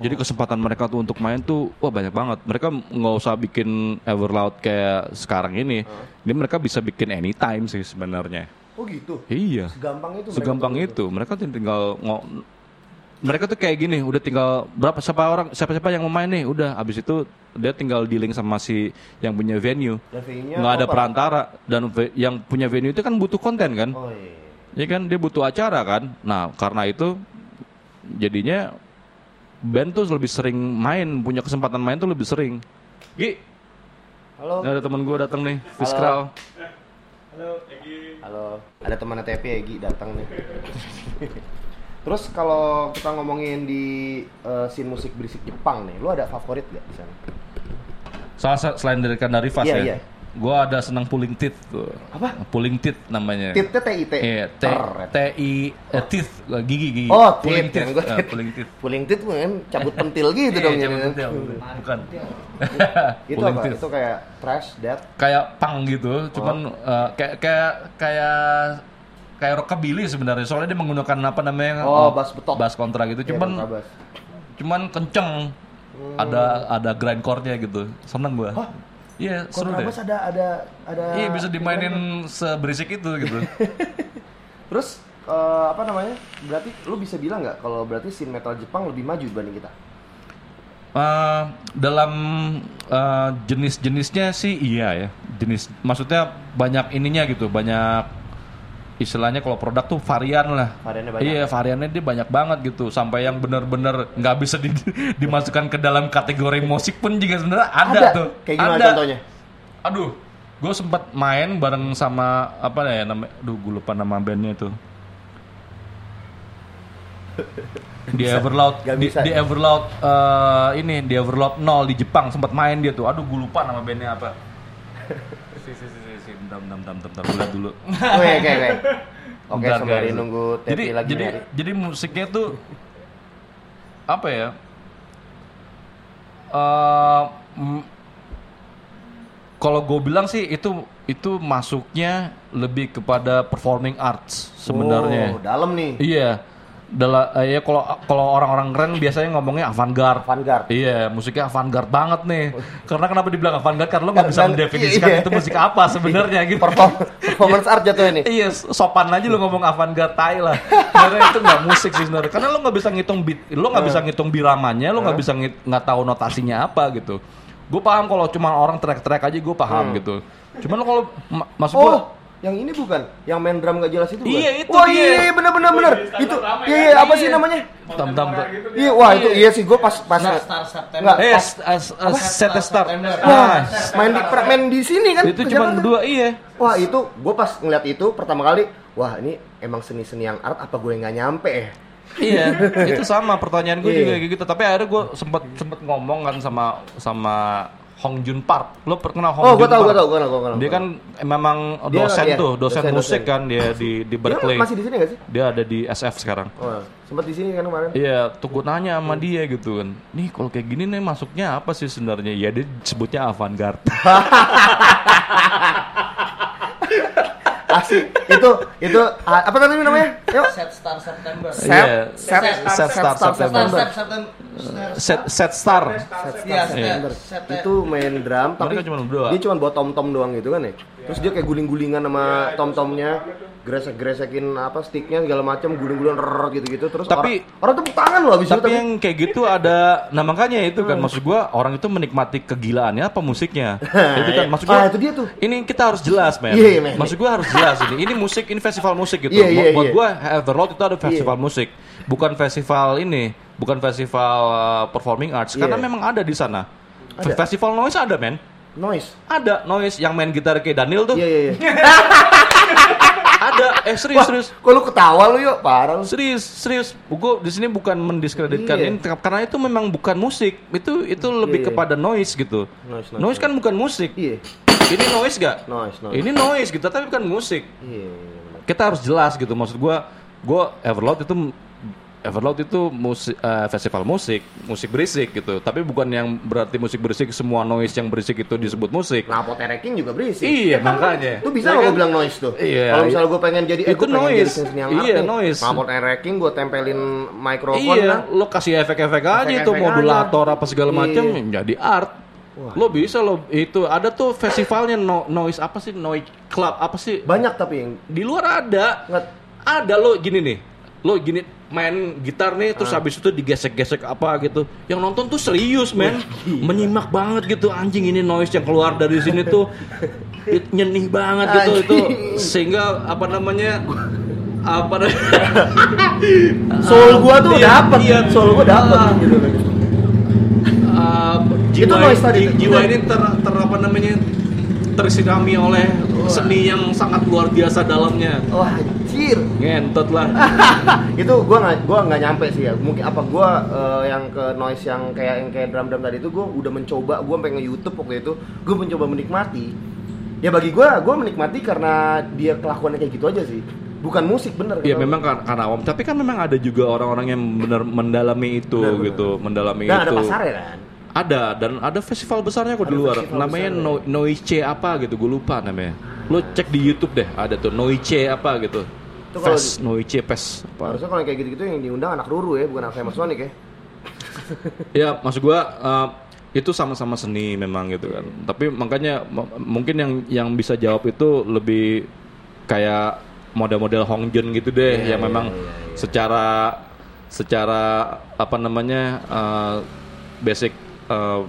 Jadi kesempatan mereka tuh untuk main tuh wah banyak banget. Mereka nggak usah bikin Everloud kayak sekarang ini. Ini mereka bisa bikin anytime sih sebenarnya. Oh gitu. Iya. Segampang itu. mereka Segampang tuh. itu. Mereka tuh tinggal ngo- mereka tuh kayak gini, udah tinggal berapa siapa orang siapa siapa yang mau main nih, udah abis itu dia tinggal dealing sama si yang punya venue. Nggak ada apa? perantara dan yang punya venue itu kan butuh konten kan. Oh iya. Ya kan dia butuh acara kan. Nah, karena itu jadinya band tuh lebih sering main, punya kesempatan main tuh lebih sering. Gi, Halo. ini ada temen gue datang nih, Fiskral. Halo. Ada teman TP Egi datang nih. (laughs) Terus kalau kita ngomongin di eh, scene musik berisik Jepang nih, lu ada favorit gak di sana? Salah sa- selain dari Kandari Fast Iya, ya. iya. Gue ada senang pulling teeth tuh. Apa? Pulling teeth namanya. Titnya TIT. Iya, T Keren. T I eh, teeth gigi gigi. Oh, pulling tit. teeth. Tit. pulling teeth. Pulling tit kan cabut pentil (laughs) gitu Iya, dong. cabut ini. pentil. Bukan. (laughs) Itu apa? teeth. Itu kayak trash, death. kayak punk gitu, cuman Oh. eh, kayak kayak kayak kayak rockabilly sebenarnya. Soalnya dia menggunakan apa namanya? Oh, eh, bass betok. Bass kontra gitu. Kayak Cuman kontrabas. cuman kenceng. Ada ada grindcore-nya gitu. Seneng gua. Hah? Iya, seru deh. Kontrabas ada ada ada Iya, bisa dimainin seberisik itu gitu. (laughs) Terus eh, apa namanya? Berarti lu bisa bilang nggak kalau berarti scene metal Jepang lebih maju dibanding kita? Eh, dalam eh, jenis-jenisnya sih iya ya. Jenis maksudnya banyak ininya gitu, banyak istilahnya kalau produk tuh varian lah. Variannya banyak. Iya, variannya dia banyak banget gitu. Sampai yang bener-bener nggak bisa di- dimasukkan ke dalam kategori musik pun juga sebenarnya ada, Ada. tuh. Kayak gimana Ada. contohnya? Aduh, gue sempat main bareng sama apa ya namanya? Aduh, gue lupa nama bandnya tuh. (laughs) Di Everloud, di, bisa di ya? Everloud eh, ini di Everloud 0 di Jepang sempat main dia tuh. Aduh, gue lupa nama bandnya apa. (laughs) bentar bentar bentar bentar, bentar. Liat dulu. (laughs) Oke oke oke. Oke, Bentar, sembari guys. nunggu Tepi jadi lagi jadi nyari. jadi musiknya tuh apa ya mm, kalau gue bilang sih itu itu masuknya lebih kepada performing arts sebenarnya Oh, dalam nih. iya Dala, eh, ya kalau kalau orang-orang keren biasanya ngomongnya avant-garde Vanguard. Iya, musiknya avant-garde banget nih. Karena kenapa dibilang avant-garde? Karena lo nggak bisa mendefinisikan iya. itu musik apa sebenarnya gitu. Perform, (laughs) performance art jatuh ini. Iya, sopan aja lu ngomong avant-garde tai lah. Karena itu nggak musik sih sebenarnya. Karena lu nggak bisa ngitung beat, lu nggak bisa ngitung biramanya, lu nggak bisa nggak tahu notasinya apa gitu. Gue paham kalau cuma orang track-track aja gue paham gitu. Cuman lu kalau ma- maksud gue Oh, Yang ini bukan, yang main drum gak jelas itu bukan? Iya, itu Wah dia. iya, iya bener bener bener. Itu, iya iya apa sih namanya? Tam tam. Iya, wah itu iya sih gue pas pas Star Star September. Nggak, Eh, as- as- set star. September. Wah, Ah, main di main di sini kan? itu cuma berdua iya. Wah itu, gue pas ngeliat itu pertama kali, wah ini emang seni-seni yang art apa gue nggak nyampe ya? Iya, (laughs) itu sama pertanyaan gue Iya. juga kayak gitu. Tapi akhirnya gue sempet sempet ngomong kan sama sama Hong Jun Park. Lo pernah Hong Oh, Jun gue tahu, gue Park? tahu, gue tahu, gue tahu. Dia kan memang Dia- dosen iya, tuh, dosen, dosen, musik dosen. kan dia di di Dia Berkeley. masih di sini gak sih? Dia ada di SF sekarang. Oh, sempat di sini kan kemarin. Iya, tuh gue nanya sama dia gitu kan. Nih kalau kayak gini nih masuknya apa sih sebenarnya? Ya dia sebutnya avant-garde. (laughs) Asik. itu itu apa tadi namanya? Yuk. Set Star September. Set, Iya. set, Set set, Star Star September. September. Set September. set set star. Iya, September. set. Itu main drum, tapi Mereka cuma berdua. dia cuma bawa tom-tom doang gitu kan ya. Terus dia kayak guling-gulingan sama tom-tomnya, gresek-gresekin apa sticknya segala macam, guling-guling rrrr gitu-gitu. Terus Tapi- orang, orang tepuk tangan loh abis itu. Tapi yang kayak gitu ada, nah makanya itu kan maksud gua orang itu menikmati kegilaannya apa musiknya. (laughs) itu kan maksud gua. Ah, itu dia tuh. Ini kita harus jelas, men. Iya, iya, men. Maksud gua harus jelas ini. Ini musik, ini festival musik gitu. Iya, iya, Buat iya. gua Everload itu ada festival musik, bukan festival ini, bukan festival uh, performing arts karena Iya. memang ada di sana. Ada. Festival noise ada, men. Noise. Ada noise yang main gitar kayak Daniel tuh. Iya, iya, iya. (laughs) Ada. Eh serius, Wah, serius. kok lu ketawa lu yuk? Parah lu. Serius, serius. Gue di sini bukan mendiskreditkan Iya. ini karena itu memang bukan musik. Itu itu lebih iya. kepada noise gitu. Noise, Noise, noise, kan bukan musik. Iya. Ini noise gak? Noise, noise. Ini noise gitu, tapi bukan musik. Iya, iya, benar. Kita harus jelas gitu. Maksud gua, gua Everload itu Everload itu musik eh, festival musik, musik berisik gitu. Tapi bukan yang berarti musik berisik semua noise yang berisik itu disebut musik. Nah, potereking juga berisik. Iya, makanya. Itu bisa Ya lo kan? bilang noise tuh. Iya, Kalau iya. misalnya gue pengen jadi, eh, Itu noise. jadi yang Iya, noise. Knalpot tracking, gue tempelin mikrofon Iya, lah. lo kasih efek-efek aja itu Efek-efek modulator aja. apa segala macam Iya. jadi art. Lo bisa lo itu ada tuh festivalnya no, noise apa sih noise club apa sih Banyak tapi yang di luar ada nggak ada lo gini nih lo gini main gitar nih Ah. terus habis itu digesek-gesek apa gitu yang nonton tuh serius men menyimak banget gitu anjing ini noise yang keluar dari sini tuh it- nyenih banget gitu itu sehingga apa namanya apa (laughs) soul gue tuh Iya, dapet, iya. soul gue dapet Ah. gitu. uh, jiwa, noise tadi, ji- itu. jiwa ini ter, ter apa namanya tersinami oleh seni yang sangat luar biasa dalamnya. Wah, anjir. ngentot lah. (laughs) Itu gue nggak gua nggak nyampe sih ya. Mungkin apa gue yang ke noise yang kayak yang kayak drum drum tadi itu gue udah mencoba gue pengen nge YouTube waktu itu. Gue mencoba menikmati. Ya bagi gue gue menikmati karena dia kelakuannya kayak gitu aja sih. Bukan musik bener ya gitu. memang kan karena awam tapi kan memang ada juga orang-orang yang benar mendalami itu benar. gitu mendalami dan itu. ada pasarnya kan ada dan ada festival besarnya kok di Ada luar festival namanya besarnya. no, Noice apa gitu gue lupa namanya lo cek di YouTube deh ada tuh Noice apa gitu Itu kalau Fest Noice Fest apa harusnya kalau kayak gitu-gitu yang diundang anak Ruru ya bukan anak Famous Sonic ya Ya, maksud gua uh, itu sama-sama seni memang gitu kan. Tapi makanya mungkin yang yang bisa jawab itu lebih kayak model-model Hong Jun gitu deh Iya, yang iya, memang iya, iya. secara secara apa namanya uh, basic uh,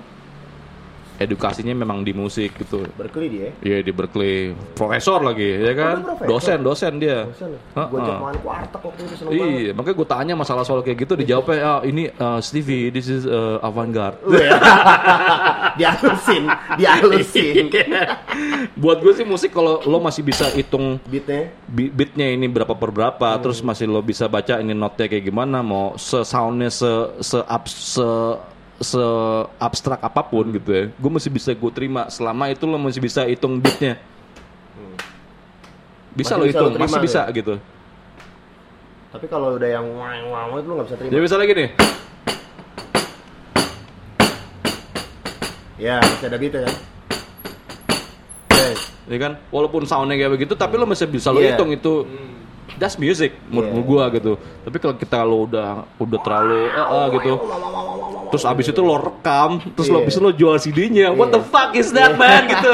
edukasinya memang di musik gitu. Berkeley dia? Ya Iya di Berkeley, profesor lagi ya kan, dia profesor? dosen dosen dia. Gue waktu itu seneng banget. Iya, makanya gue tanya masalah soal kayak gitu dijawabnya ah, ini uh, Stevie, this is uh, avant-garde. (laughs) dihalusin dihalusin. (laughs) Buat gue sih musik kalau lo masih bisa hitung beatnya? beatnya ini berapa per berapa, terus masih lo bisa baca ini notnya kayak gimana, mau se soundnya se se ab, se se abstrak apa pun gitu ya, gue masih bisa gue terima selama itu lo masih bisa hitung beatnya. Bisa Masih lo bisa hitung, lo terima masih tuh bisa ya? gitu. tapi kalau udah yang wang wang itu lu nggak bisa terima Jadi bisa lagi nih. ya masih ada beatnya kan Oke. ya kan walaupun soundnya kayak begitu tapi lo masih bisa lo Iya. hitung itu that's music menurut menurut gua gitu. Tapi kalau kita lo udah udah terlalu eh, eh, gitu. Terus abis itu lo rekam terus lo Iya. abis itu lo jual CD-nya what the fuck is that man? Gitu.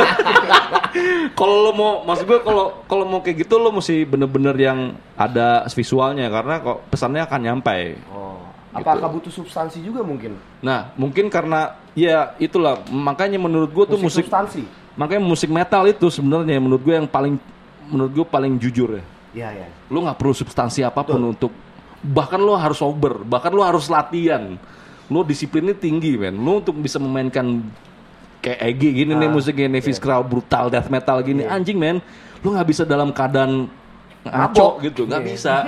(laughs) Kalau lo mau maksud gue kalau kalau mau kayak gitu lo mesti bener-bener yang ada visualnya. Karena kok pesannya akan nyampe. Oh. Apakah butuh substansi juga mungkin? Nah mungkin karena ya itulah. Makanya menurut gue tuh musik substansi. Makanya musik metal itu sebenarnya menurut gue yang paling menurut gue paling jujur ya. Iya, iya. Lu nggak perlu substansi apa pun untuk bahkan lu harus sober, bahkan lu harus latihan. Lu disiplinnya tinggi, men. Lu untuk bisa memainkan kayak Egi gini nih musiknya Nevis Crow brutal death metal gini anjing men. Lu nggak bisa dalam keadaan ngaco gitu, nggak bisa. (laughs)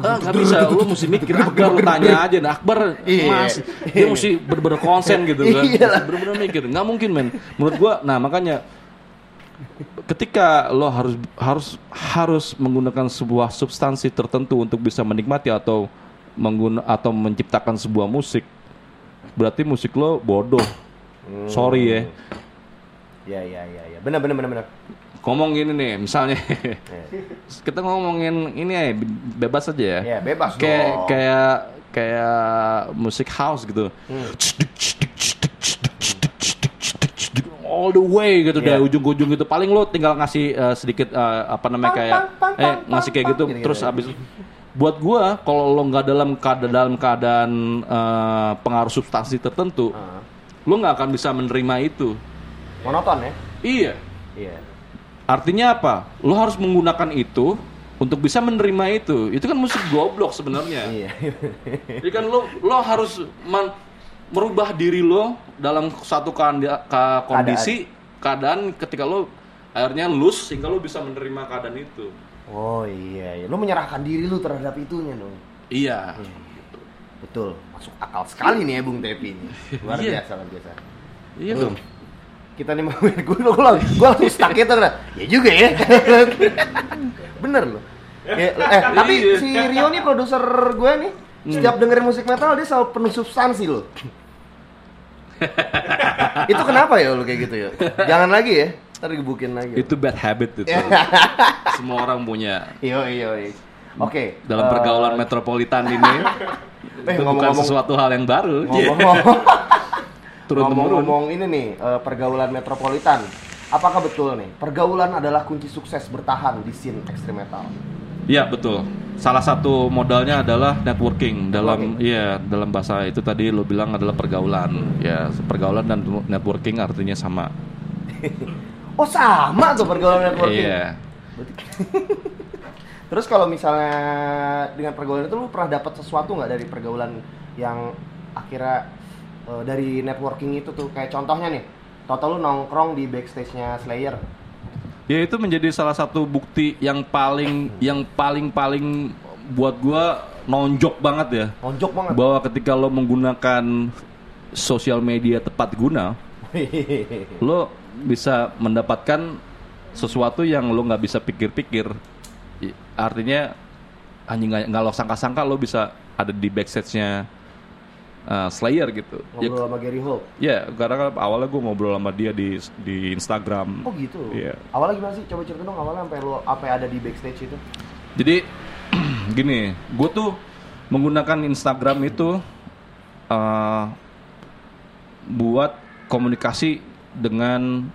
Ah, nggak bisa, lu mesti mikir Akbar, lu tanya aja, nah Akbar Iya. mas, dia mesti bener-bener konsen gitu kan, Iya bener-bener mikir, nggak mungkin men. Menurut gua, nah makanya ketika lo harus harus harus menggunakan sebuah substansi tertentu untuk bisa menikmati atau mengguna atau menciptakan sebuah musik berarti musik lo bodoh. Sorry ya. Iya, iya, iya, iya. Benar, benar, benar, benar. ngomong gini nih misalnya. Kita ngomongin ini ya bebas aja ya. Iya, bebas kayak kayak kayak musik house gitu. Hmm. All the way gitu Iya. dari ujung ke ujung gitu paling lo tinggal ngasih eh, sedikit eh, apa namanya kayak pang, eh pang, ngasih kayak pang, gitu gitu-gitu. terus abis buat gua kalau lo nggak dalam keadaan dalam keadaan eh, pengaruh substansi tertentu Ah. lo nggak akan bisa menerima itu Monoton ya? iya Iya. Artinya apa? Lo harus menggunakan itu untuk bisa menerima itu. Itu kan musik goblok sebenarnya. Iya. Jadi kan lo lo harus man- merubah diri lo dalam satu ka- kondisi keadaan. ketika lo akhirnya lus sehingga lo bisa menerima keadaan itu. Oh iya, iya. Lu menyerahkan diri lu terhadap itunya dong. Iya. Betul, masuk akal sekali nih ya Bung Tepi ini. Luar Iya. biasa, luar biasa. Iya dong. Kita nih mau (laughs) gue langsung gue langsung stuck gitu nah. Ya juga ya. (laughs) Bener loh. Ya, eh tapi Iya. si Rio nih produser gue nih setiap dengerin musik metal dia selalu penuh substansi loh. (laughs) itu kenapa ya lo kayak gitu ya? Jangan lagi ya. Ntar digebukin lagi. Itu bad habit itu. (laughs) Semua orang punya. Iyo iyo. iyo. Oke. Dalam eh, pergaulan metropolitan ini (laughs) eh, itu bukan ngomong-ngomong- sesuatu hal yang baru. ngomong-ngomong Turun temurun. ngomong-ngomong ini nih eh, pergaulan metropolitan. Apakah betul nih pergaulan adalah kunci sukses bertahan di scene extreme metal? Iya betul. Salah satu modalnya adalah networking dalam iya dalam bahasa itu tadi lo bilang adalah pergaulan. Ya pergaulan dan networking artinya sama. (laughs) Oh sama tuh pergaulan networking. Iya. (laughs) Terus kalau misalnya dengan pergaulan itu lu pernah dapat sesuatu nggak dari pergaulan yang akhirnya eh, dari networking itu tuh kayak contohnya nih, total lu nongkrong di backstage-nya Slayer. Ya itu menjadi salah satu bukti yang paling yang paling paling buat gua nonjok banget ya. Nonjok banget. Bahwa ketika lo menggunakan sosial media tepat guna, (laughs) lo bisa mendapatkan sesuatu yang lo nggak bisa pikir-pikir. Artinya anjing nggak lo sangka-sangka lo bisa ada di backstage-nya uh, Slayer gitu. Ya, Ngobrol sama Gary Holt. ya, karena kan awalnya gue ngobrol sama dia di di Instagram. Oh gitu. Iya. Awalnya gimana sih? Coba cerita dong awalnya sampai lu apa ada di backstage itu. Jadi (clears throat) gini, gue tuh menggunakan Instagram itu uh, buat komunikasi dengan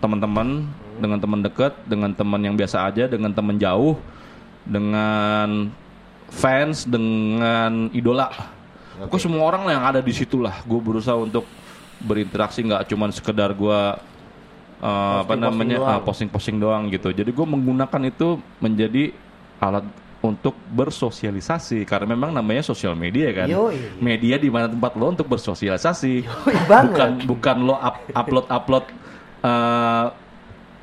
teman-teman, dengan teman dekat, dengan teman yang biasa aja, dengan teman jauh, dengan fans, dengan idola. Kok semua orang lah yang ada di situ lah. Gue berusaha untuk berinteraksi nggak cuman sekedar gue uh, apa Posting-posting namanya doang. uh, posting-posting doang gitu. Jadi gue menggunakan itu menjadi alat untuk bersosialisasi karena memang namanya sosial media kan. Yoi. Media di mana tempat lo untuk bersosialisasi. Yoi banget. Bukan bukan lo up- upload upload uh,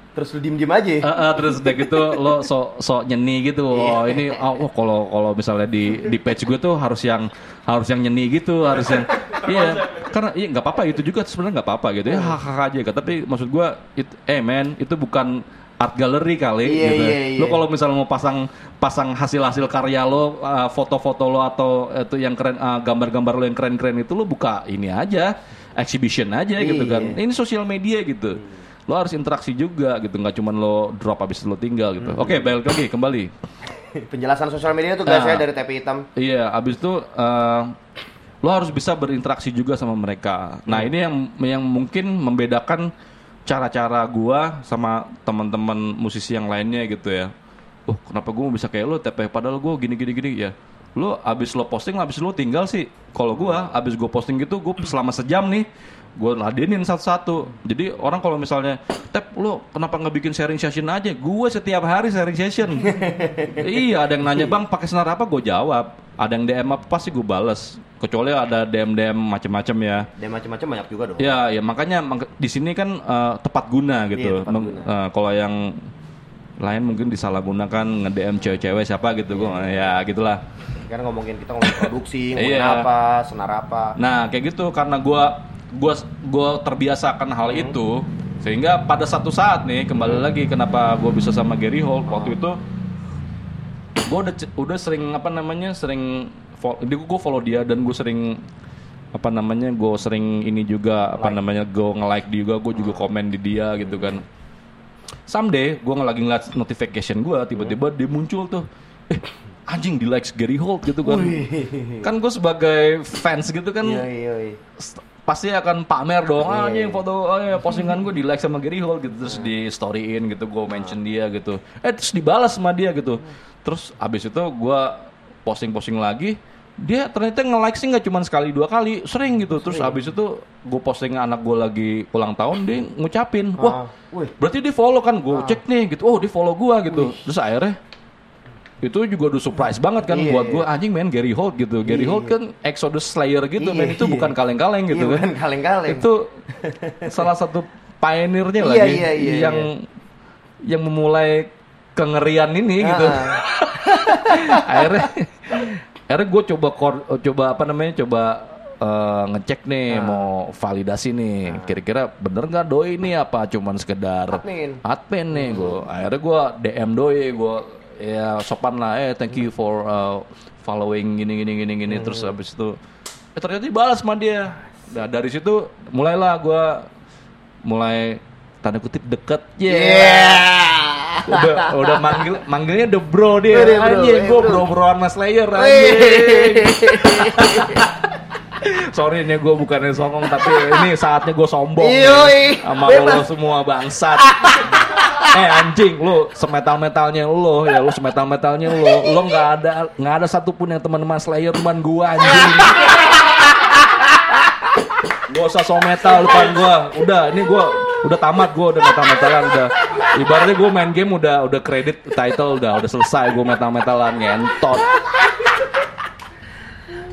Terus lu diem-diem aja. Eh, eh, terus udah gitu lo sok sok nyeni gitu. Oh, ini oh kalau kalau misalnya di di page gue tuh harus yang harus yang nyeni gitu, harus yang iya. Karena iya nggak apa-apa itu juga sebenarnya nggak apa-apa gitu ya hak aja gitu. Tapi maksud gue it, eh men itu bukan art gallery kali Iya, gitu. iya, iya. Lo kalau misalnya mau pasang pasang hasil-hasil karya lo, uh, foto-foto lo atau itu yang keren uh, gambar-gambar lo yang keren-keren itu lo buka ini aja, exhibition aja gitu kan. Iya. Ini sosial media gitu. Lo harus interaksi juga gitu, nggak cuman lo drop habis itu lo tinggal gitu. Oke, balik lagi kembali. (laughs) Penjelasan sosial media tuh guys Nah. ya dari tepi hitam. Iya, abis itu eh, lo harus bisa berinteraksi juga sama mereka. Nah ini yang yang mungkin membedakan cara-cara gua sama teman-teman musisi yang lainnya gitu ya. Oh kenapa gua bisa kayak lo tapi padahal gua gini gini gini ya. lu abis lo posting abis lo tinggal sih kalau gua abis gua posting gitu gua selama sejam nih gua ladenin satu-satu jadi orang kalau misalnya tep lu kenapa nggak bikin sharing session aja gua setiap hari sharing session (laughs) iya ada yang nanya bang pakai senar apa gua jawab ada yang DM apa pasti gua bales kecuali ada DM DM macem-macem ya Dan macam-macam banyak juga dong. Ya, ya makanya mak- di sini kan eh, tepat guna gitu. Iya, tepat Meng- guna. eh, kalau yang lain mungkin disalahgunakan nge-DM cewek-cewek siapa gitu gua ya gitulah. Kan ngomongin kita ngomongin produksi, ngomongin Iya. apa, senar apa. Nah, kayak gitu karena gua gua gua terbiasakan hal Hmm. itu sehingga pada satu saat nih kembali lagi kenapa gua bisa sama Gary Holt waktu itu gua udah udah sering apa namanya sering dia gua follow dia dan gue sering apa namanya gue sering ini juga apa namanya gue nge-like dia juga gue juga komen di dia gitu kan. Someday gue lagi ngeliat notification gue tiba-tiba dia muncul tuh eh anjing di likes Gary Holt gitu kan. Kan gue sebagai fans gitu kan Iya, iya, iya. st- pasti akan pamer dong. Ah, Iya, anjing foto oh, iya, postingan gue di like sama Gary Holt gitu terus di storyin gitu gue mention dia gitu. Eh terus dibalas sama dia gitu. Terus abis itu gue posting-posting lagi dia ternyata nge-like sih nggak cuma sekali dua kali sering gitu. Terus abis itu gue posting anak gue lagi ulang tahun dia ngucapin wah Ah, berarti dia follow kan? Gue cek nih gitu oh dia follow gue gitu. Terus akhirnya itu juga udah surprise banget kan Iya, buat iya. gue anjing men Gary Holt gitu Gary Iya. Holt kan Exodus Slayer gitu men itu iya. bukan kaleng-kaleng gitu Iya, kan bukan kaleng-kaleng. itu salah satu pioneernya Iya, lagi iya, iya, yang yang memulai kengerian ini gitu Ah. (laughs) akhirnya akhirnya gue coba kor- coba apa namanya coba eh, ngecek nih Ah. mau validasi nih kira-kira bener nggak doi ini apa cuman sekedar Admin. admin nih gue akhirnya gue DM doi gue ya sopan lah. Eh thank you for uh, following gini gini gini gini. Terus habis itu eh, ternyata dibalas sama dia. Nah dari situ mulailah gue mulai tanda kutip deket. Ya Iya. udah udah manggil manggilnya the bro dia. Udah, bro, anjing eh, gue bro. bro broan mas Slayer anjing. (laughs) Sorry ini gue bukannya songong tapi ini saatnya gue sombong nih. Yoi. sama lo semua bangsat (laughs) eh anjing lu semetal metalnya lo ya lu semetal metalnya lo lo nggak ada nggak ada satupun yang teman-teman Slayer teman gua anjing Gak usah so metal depan gua. Udah, ini gua udah tamat gua udah metal metalan udah. Ibaratnya gua main game udah udah kredit title udah udah selesai gua metal metalan ngentot.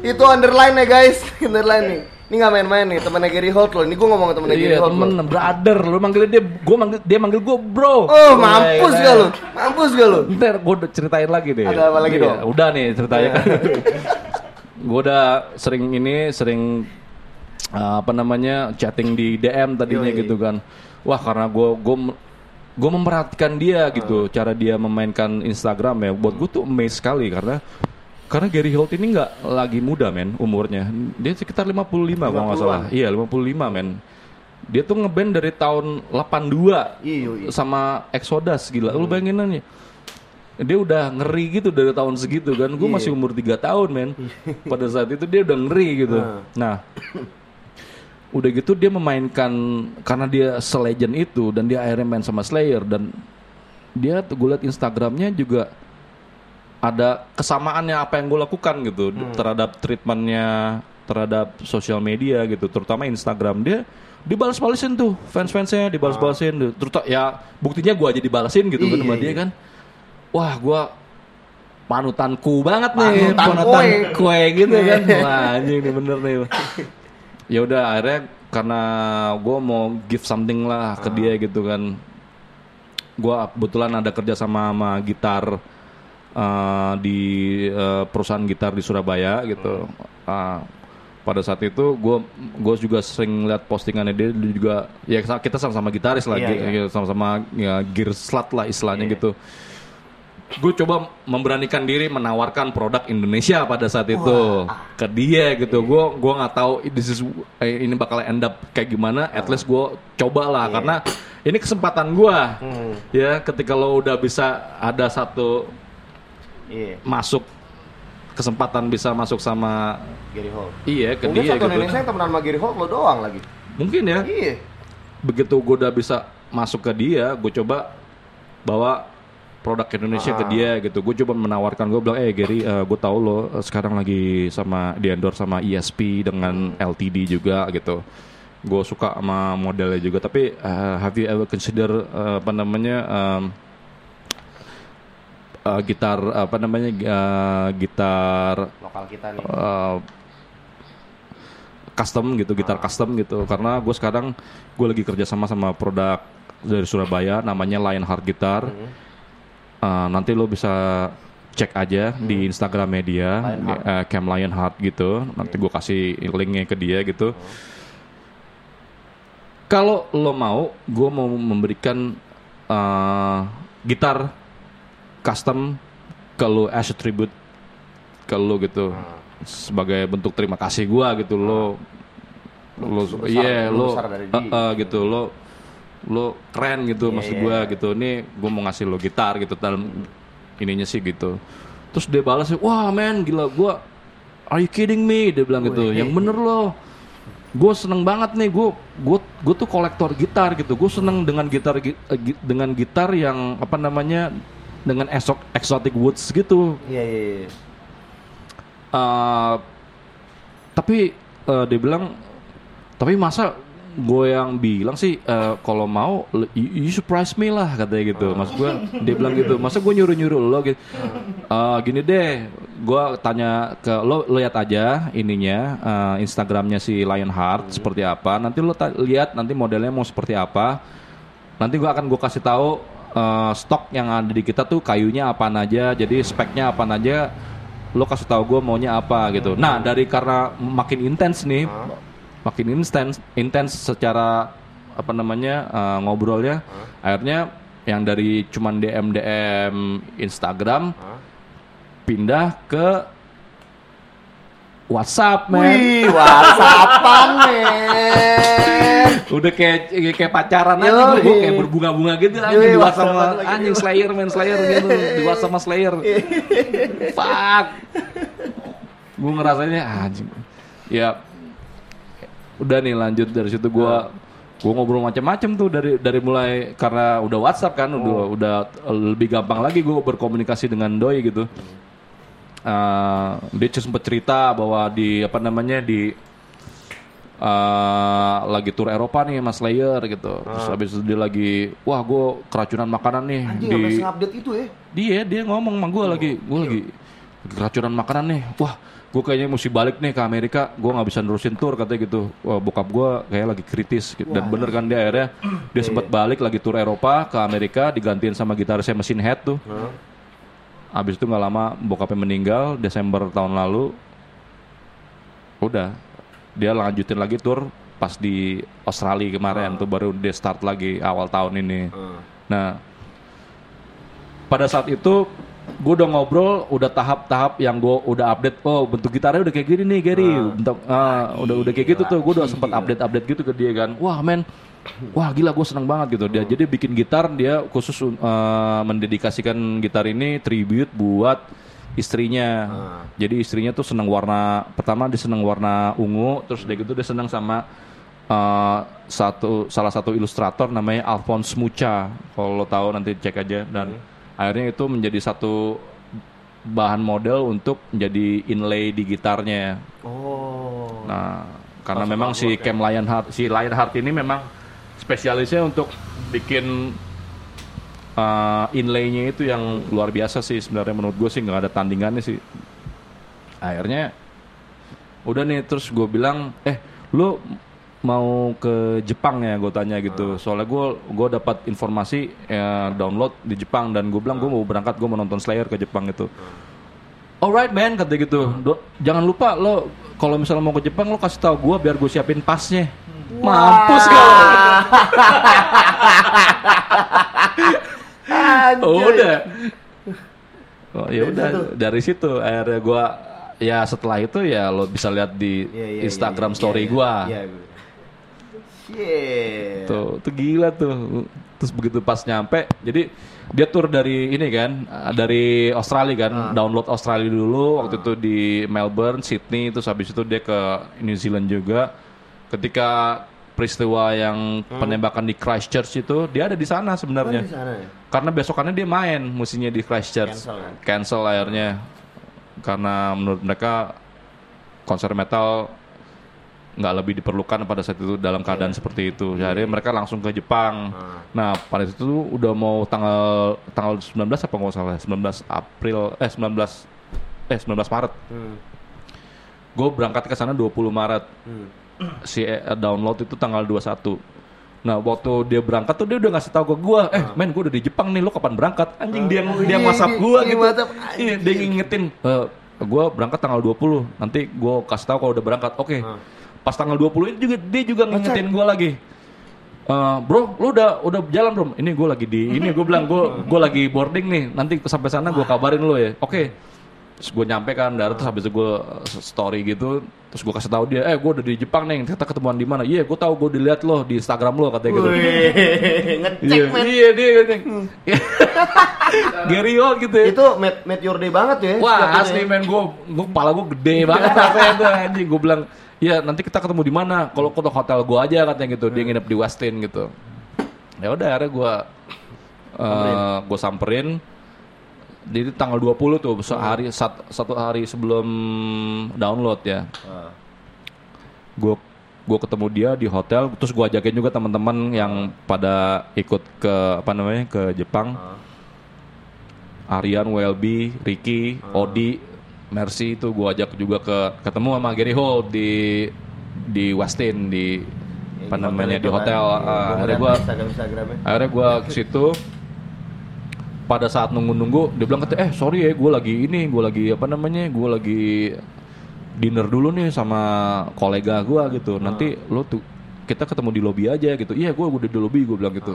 Itu underline ya guys, underline nih. Ini nggak main-main nih, temennya Gary Holt loh. Ini gue ngomong temennya Gary Iya Holt temen loh. brother lu manggilnya dia gua manggil dia manggil gua bro. Oh, mampus Iya, gak lu? Mampus gak lu? Ntar gue udah ceritain lagi deh. Ada apa lagi Iya, dong? Udah nih ceritanya (laughs) kan. gue udah sering ini sering uh, apa namanya chatting di DM tadinya Yoi. gitu kan. Wah karena gue gue gue memperhatikan dia gitu cara dia memainkan Instagram ya. Buat gue tuh amazed sekali karena karena Gary Holt ini nggak lagi muda men umurnya. Dia sekitar 55 kalau nggak 50-an. salah. Iya 55 men. Dia tuh ngeband dari tahun 82 Iya, iya. sama Exodus gila. Lu bayangin aja. Dia udah ngeri gitu dari tahun segitu kan. Gue masih umur 3 tahun men. (laughs) Pada saat itu dia udah ngeri gitu. Nah, udah gitu dia memainkan karena dia selegend itu dan dia akhirnya main sama Slayer dan dia tuh gue liat Instagramnya juga ada kesamaannya apa yang gue lakukan gitu terhadap treatmentnya terhadap sosial media gitu terutama Instagram. Dia dibalas-balasin tuh fans-fansnya dibalas-balasin. Tuh terutama ya buktinya gue aja dibalasin gitu kan sama iya. dia kan. Wah gue panutanku banget nih Panutan panutan kue. kue gitu kan. (laughs) Wah anjing nih bener nih. Ya udah akhirnya karena gue mau give something lah ke dia gitu kan. Gue kebetulan ada kerja sama sama gitar eh, di eh, perusahaan gitar di Surabaya gitu. Ah, pada saat itu gue gue juga sering lihat postingannya dia juga ya kita sama-sama gitaris lah Iya, gi- iya. sama-sama ya gear slut lah istilahnya gitu. Gue coba memberanikan diri menawarkan produk Indonesia pada saat itu ke dia gitu. Gue gue nggak tahu this is eh, ini bakal end up kayak gimana at least gue coba lah karena ini kesempatan gue ya ketika lo udah bisa ada satu Iya, masuk kesempatan bisa masuk sama Gary Holt. iya ke Mungkin dia satu gitu Indonesia yang temenan sama Gary Holt lo doang lagi. mungkin ya Iya. begitu gue udah bisa masuk ke dia gue coba bawa produk Indonesia ke dia gitu. Gue coba menawarkan gue bilang, eh Gary, gue tahu lo eh, sekarang lagi sama di endorse sama ESP dengan LTD juga gitu. Gue suka sama modelnya juga. Tapi eh, have you ever consider eh, apa namanya em, eh, gitar apa namanya eh, gitar Lokal kita nih. uh, custom gitu, gitar custom gitu. Karena gue sekarang gue lagi kerja sama sama produk dari Surabaya, namanya Lionheart Guitar. Uh, nanti lo bisa cek aja di Instagram media, uh, Cam Lionheart gitu. Nanti gue kasih linknya ke dia gitu. Kalau lo mau, gue mau memberikan uh, gitar custom ke lo as tribute ke lo gitu. Sebagai bentuk terima kasih gua gitu lo lo besar- iya lu lo gitu. Lo lo keren gitu Iya, maksud iya, gua gitu. Ini gua mau ngasih lo gitar gitu dalam ininya sih gitu. Terus dia balas wah men gila gua are you kidding me? Dia bilang gitu. yang bener lo gue seneng banget nih gue gue gue tuh kolektor gitar gitu. Gue seneng dengan gitar gi- eh, gi- dengan gitar yang apa namanya dengan exo- exotic woods gitu. Iya iya iya. Eh, tapi eh, dia bilang tapi masa gue yang bilang sih eh, kalau mau you, you surprise me lah katanya gitu. Maksud gue dia bilang gitu. Masa gue nyuruh nyuruh lo gitu? Eh, gini deh gue tanya ke lo lihat aja ininya eh, instagramnya si Lionheart seperti apa. Nanti lo lihat nanti modelnya mau seperti apa. Nanti gua akan gue kasih tahu eh, stok yang ada di kita tuh kayunya apa aja jadi speknya apa aja lo kasih tahu gue maunya apa gitu. Nah dari karena makin intens nih makin intens intens secara apa namanya eh, ngobrolnya akhirnya yang dari cuman DM DM Instagram pindah ke WhatsApp men Wih, whatsappan men. udah kayak kayak pacaran aja gue gue kayak berbunga-bunga gitu anjing Yoi, di WhatsApp sama anjing Slayer main Slayer gitu di WhatsApp sama Slayer. Fuck. Gue ngerasainnya anjing. Ya udah nih lanjut dari situ gue gue ngobrol macam-macam tuh dari dari mulai karena udah WhatsApp kan udah udah lebih gampang lagi gue berkomunikasi dengan doi gitu Eh, dia sempat cerita bahwa di apa namanya di eh, lagi tur Eropa nih Mas Slayer gitu. Terus habis itu dia lagi, wah gue keracunan makanan nih Anjing di update itu ya. dia dia ngomong sama gue lagi, gue lagi keracunan makanan nih. Wah, gue kayaknya mesti balik nih ke Amerika. Gue nggak bisa nerusin tour katanya gitu. Wah, bokap gue kayak lagi kritis. gitu. Dan bener kan dia akhirnya dia sempat balik lagi tur Eropa ke Amerika digantiin sama gitarisnya Machine Head tuh. Habis itu nggak lama bokapnya meninggal Desember tahun lalu. Udah dia lanjutin lagi tour pas di Australia kemarin tuh baru dia start lagi awal tahun ini. Nah, pada saat itu gue udah ngobrol, udah tahap-tahap yang gue udah update. Oh, bentuk gitarnya udah kayak gini nih, Gary. Bentuk, ah, udah udah kayak gitu tuh. Gue udah sempat update-update gitu ke dia kan. Wah, men, wah gila gue seneng banget gitu. Dia jadi bikin gitar, dia khusus uh, mendedikasikan gitar ini tribute buat istrinya. Jadi istrinya tuh seneng warna. Pertama dia seneng warna ungu, terus dia gitu dia seneng sama uh, satu salah satu ilustrator namanya Alphonse Mucha. Kalau tahu nanti cek aja dan akhirnya itu menjadi satu bahan model untuk menjadi inlay di gitarnya. Oh. Nah, karena memang si Cam Lionheart si Lionheart ini memang spesialisnya untuk bikin uh, inlaynya itu yang luar biasa sih sebenarnya menurut gue sih nggak ada tandingannya sih. Akhirnya udah nih terus gue bilang eh lu mau ke Jepang ya? Gue tanya gitu. Soalnya gue gue dapat informasi ya, download di Jepang dan gue bilang gue mau berangkat gue mau nonton Slayer ke Jepang gitu. Alright man kata gitu. Do- jangan lupa lo kalau misalnya mau ke Jepang lo kasih tahu gue biar gue siapin pasnya mampus kau oh, udah oh ya udah dari situ akhirnya gue ya setelah itu ya lo bisa lihat di Iya, iya, Instagram iya, story gue Iya, gue. Shit. Tuh, tuh gila tuh. Terus begitu pas nyampe, jadi dia tur dari ini kan, eh, dari Australia kan, download Australia dulu. Waktu itu di Melbourne, Sydney, terus habis itu dia ke New Zealand juga. Ketika peristiwa yang penembakan di Christchurch itu dia ada di sana Oh, sebenarnya. di sana ya? Karena besokannya dia main musinya di Christchurch. Cancel, kan? Cancel akhirnya. Karena menurut mereka konser metal nggak lebih diperlukan pada saat itu dalam keadaan seperti itu. Jadi mereka langsung ke Jepang. Nah, pada itu udah mau tanggal tanggal 19 apa nggak salah? 19 April eh 19 eh 19 Maret. Hmm. Gue berangkat ke sana 20 Maret. Hmm. Si eh, download itu tanggal 21. Nah, waktu dia berangkat tuh dia udah ngasih tahu ke gua, "Eh, men, gua udah di Jepang nih, lo kapan berangkat?" Anjing dia dia gua dia gitu. Iya, dia ngingetin, "Eh, gua berangkat tanggal 20. Nanti gua kasih tahu kalau udah berangkat." Oke. Pas tanggal 20 ini juga dia juga ngingetin gua lagi. "Eh, bro, lu udah udah jalan belum? Ini gua lagi di ini gua bilang gua gua lagi boarding nih. Nanti sampai sana gua kabarin lu ya. Oke. Terus gue nyampe kan, darat terus habis itu gue story gitu, terus gue kasih tahu dia, eh gue udah di Jepang nih, kita ketemuan di mana? Iya, gue tahu gue dilihat lo di Instagram lo katanya gitu. (laughs) Ngecek Iya, men. iya dia katanya. (laughs) Gary Old gitu ya. Itu Matt, Matt Your Day banget ya. Wah asli itu men gue, gue kepala gue gede banget (laughs) rasanya tuh anjing. Gue bilang, ya nanti kita ketemu di mana? Kalau ke hotel gue aja katanya gitu. Dia nginep di Westin gitu. Ya udah akhirnya gue eh gue samperin. Jadi tanggal 20 tuh sehari sat- satu hari sebelum download ya. Gue gue ketemu dia di hotel terus gue ajakin juga teman-teman yang pada ikut ke apa namanya ke Jepang. Aryan, Welby, Ricky, Odi, Mercy itu gue ajak juga ke ketemu sama Gary Hall di di Westin di apa namanya hotel di hotel. kan. Ah, Gua akhirnya gue akhirnya gue ke situ pada saat nunggu-nunggu dia bilang eh sorry ya gue lagi ini gue lagi apa namanya gue lagi dinner dulu nih sama kolega gue gitu. Nanti lo tuh kita ketemu di lobby aja gitu. Iya gue udah di lobby gue bilang gitu.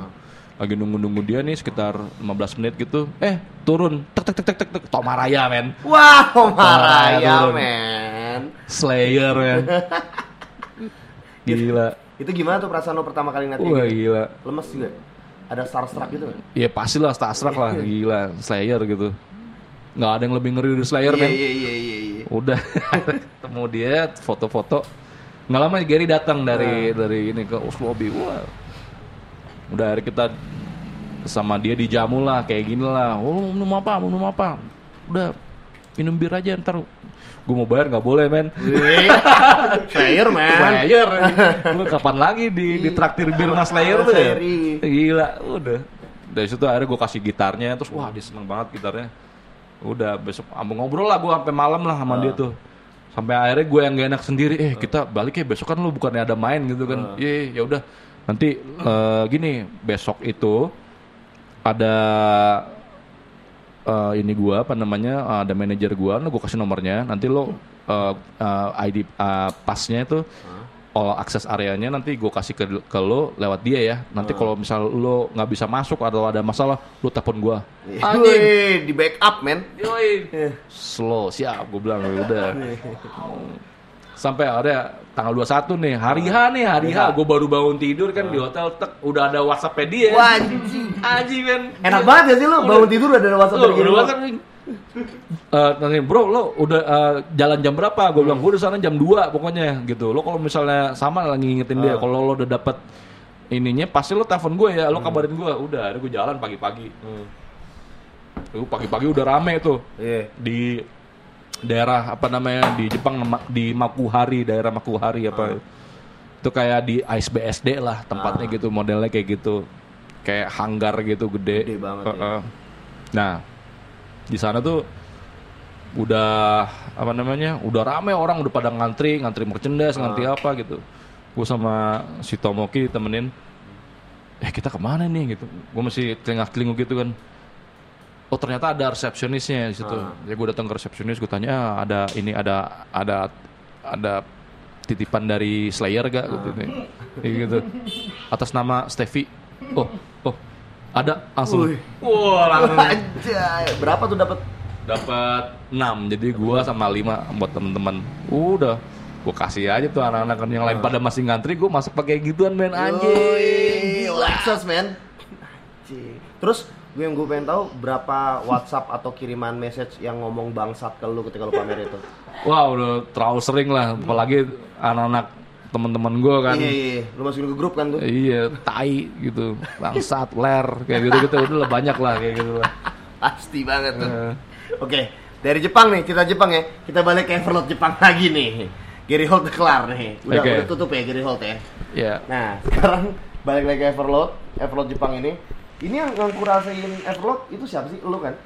Lagi nunggu-nunggu dia nih sekitar 15 menit gitu eh turun. Tek tek tek tek tek tek. Tomaraya men. Wow, Maraya maraya turun. men. Slayer men. (laughs) Gila. Itu gimana tuh perasaan lo pertama kali ngeliat wah gitu? gila. Lemes juga. Ada starstruck gitu? Kan? Ya pasti lah. Starstruck lah gila Slayer gitu. Nggak ada yang lebih ngeri dari Slayer Iya men. iya iya iya iya. udah. (laughs) Ketemu dia foto-foto. Nggak lama Gary datang dari dari ini ke Oslo Lobby wah. Udah akhirnya kita sama dia dijamu lah kayak gini lah. Oh mau minum apa? Mau minum apa? Udah minum bir aja ntar gue mau bayar nggak boleh men. Slayer (laughs) man. Slayer. Lu kapan lagi di di traktir bir mas Slayer tuh ya? Gila udah. Dari situ akhirnya gue kasih gitarnya terus wah dia seneng banget gitarnya. Udah besok ambil ngobrol lah gue sampai malam lah sama dia tuh. Sampai akhirnya gue yang gak enak sendiri eh kita balik ya besok kan lu bukannya ada main gitu kan. Iya ya udah. Nanti eh, gini besok itu ada eh, ini gua apa namanya ada manajer gua, nah gua kasih nomornya, nanti lo eh, eh, ID eh, pasnya itu all access areanya nanti gua kasih ke ke lo lewat dia ya. Nanti kalau misal lo nggak bisa masuk atau ada masalah, lo telepon gua. Wih, di backup men. Yoi. Slow, siap gue bilang ya udah. Sampai ada tanggal 21 nih, hari H nih, hari H. Gue baru bangun tidur kan di hotel, tek, udah ada WhatsApp dia. Wah, anjing. Anjing kan. Enak banget ya sih lo bangun tidur udah ada WhatsApp dari WhatsApp nih. Eh, nanti bro lo udah eh, jalan jam berapa? Gue bilang gue udah sana jam 2 pokoknya gitu. Lo kalau misalnya sama lagi ngingetin dia, kalau lo udah dapet ininya pasti lo telepon gue ya, lo kabarin gue. Udah, ada gue jalan pagi-pagi. Tuh pagi-pagi udah rame tuh Iya. di daerah apa namanya di Jepang di Makuhari daerah Makuhari apa. Itu kayak di ISBSD lah tempatnya gitu modelnya kayak gitu. Kayak hanggar gitu gede, Gede banget ya. Heeh. nah di sana tuh udah apa namanya udah rame orang udah pada ngantri ngantri merchandise ngantri apa gitu. Gue sama si Tomoki temenin eh kita ke mana nih? gitu. Gue masih telingak telingu gitu kan oh ternyata ada resepsionisnya di situ. Ya gue datang ke resepsionis gue tanya "Ah, ada ini ada ada ada titipan dari Slayer gak gitu, Kayak gitu. Atas nama Steffi oh oh ada langsung. Wah langsung. (laughs) Anjay, berapa tuh dapat? dapat 6 jadi gua sama 5 buat temen-temen. Udah gua kasih aja tuh anak-anak kan. Yang lain pada masih ngantri gua masuk pakai gituan men. Anjing. Lexus men. Terus gue yang gue pengen tahu berapa WhatsApp atau kiriman message yang ngomong bangsat ke lu ketika lu pamer itu. wah udah terlalu sering lah apalagi anak-anak teman-teman gue kan. Iya, iya, iya. Lu masukin ke grup kan tuh. Iya, tai gitu, bangsat, ler, kayak gitu-gitu udah lah, banyak lah kayak gitu lah. Pasti banget tuh. Eh. Oke, dari Jepang nih, kita Jepang ya. Kita balik ke Everlord Jepang lagi nih. Gary Holt udah kelar nih. Udah, Oke. udah tutup ya Gary Holt ya. Ya, Nah, sekarang balik lagi ke Everlord, Everlord Jepang ini. Ini yang, yang kurasain Everlord itu siapa sih? Lu kan?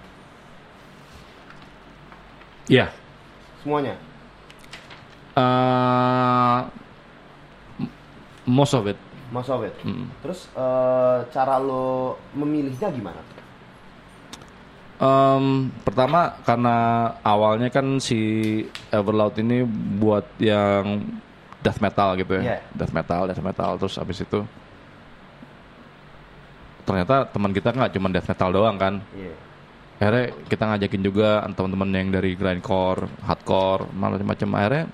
ya. Semuanya. Eh, m- most of it. Mas Soviet. Mm. Terus eh, cara lo memilihnya gimana? Em, pertama karena awalnya kan si Everloud ini buat yang death metal gitu ya, Iya. death metal, death metal. Terus abis itu ternyata teman kita nggak cuma death metal doang kan. Iya. Akhirnya kita ngajakin juga teman-teman yang dari grindcore, hardcore, macam-macam. Akhirnya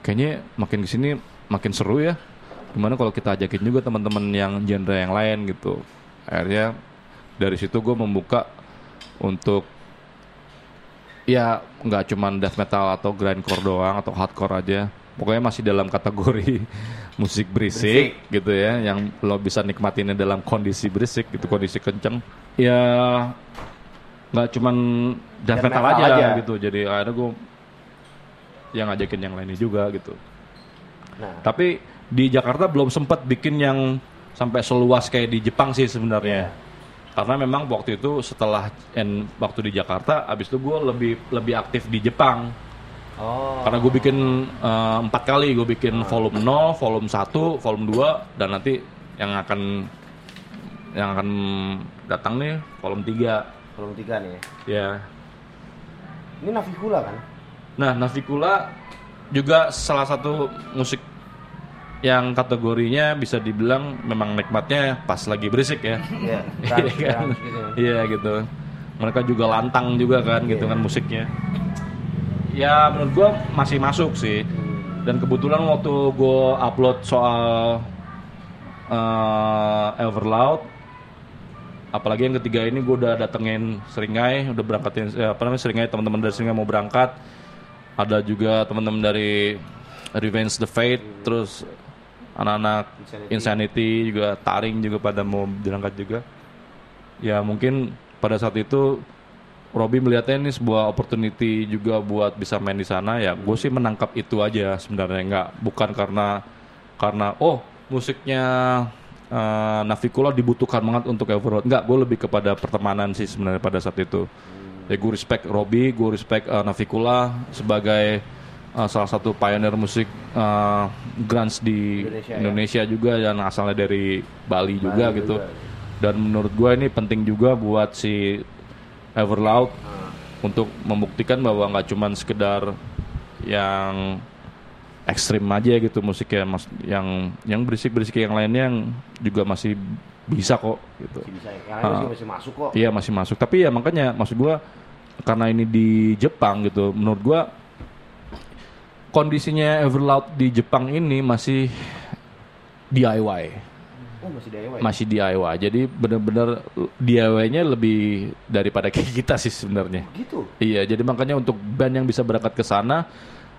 kayaknya makin ke sini makin seru ya. Gimana kalau kita ajakin juga teman-teman yang genre yang lain gitu. Akhirnya dari situ gue membuka untuk ya nggak cuman death metal atau grindcore doang atau hardcore aja. Pokoknya masih dalam kategori musik berisik, gitu ya, yang lo bisa nikmatinnya dalam kondisi berisik gitu, kondisi kenceng. Ya nggak cuman death metal, metal aja, aja. gitu. Jadi akhirnya gue yang ngajakin yang lainnya juga gitu. Nah, Tapi di Jakarta belum sempat bikin yang sampai seluas kayak di Jepang sih sebenarnya. Karena memang waktu itu setelah en, waktu di Jakarta, abis itu gue lebih lebih aktif di Jepang. Oh. Karena gue bikin eh, empat kali, gue bikin volume 0, volume 1, volume 2, dan nanti yang akan yang akan datang nih volume 3 belum tiga nih ya. ya. Ini Navikula kan? Nah, Navikula juga salah satu musik yang kategorinya bisa dibilang memang nikmatnya pas lagi berisik ya. Iya. Iya (laughs) trans- kan? gitu ya. Iya gitu. Mereka juga lantang juga kan gitu Iya. kan musiknya. Ya menurut gua masih masuk sih. Dan kebetulan waktu gua upload soal eh, Everloud apalagi yang ketiga ini gue udah datengin Seringai, udah berangkatin eh, apa namanya Seringai teman-teman dari Seringai mau berangkat. Ada juga teman-teman dari Revenge the Fate, terus anak-anak Insanity. Insanity. juga Taring juga pada mau berangkat juga. Ya mungkin pada saat itu Robby melihatnya ini sebuah opportunity juga buat bisa main di sana. Ya gue sih menangkap itu aja sebenarnya. Nggak bukan karena karena oh musiknya eh, Navikula dibutuhkan banget untuk Everroad nggak gue lebih kepada pertemanan sih sebenarnya pada saat itu. Ya gue respect Robby gue respect eh, Navikula sebagai eh, salah satu pioneer musik eh, grunge di Indonesia, ya. Indonesia, juga dan asalnya dari Bali, juga Bali gitu. juga. dan menurut gue ini penting juga buat si Everloud untuk membuktikan bahwa nggak cuman sekedar yang ekstrim aja gitu musiknya mas yang yang berisik berisik yang lainnya yang juga masih bisa kok gitu. Masih bisa, yang lain masih, masih masuk kok. iya masih masuk. Tapi ya makanya maksud gua karena ini di Jepang gitu menurut gua kondisinya Everloud di Jepang ini masih DIY Oh, masih DIY. masih DIY jadi bener-bener DIY-nya lebih daripada kayak kita sih sebenarnya. Gitu. Iya, jadi makanya untuk band yang bisa berangkat ke sana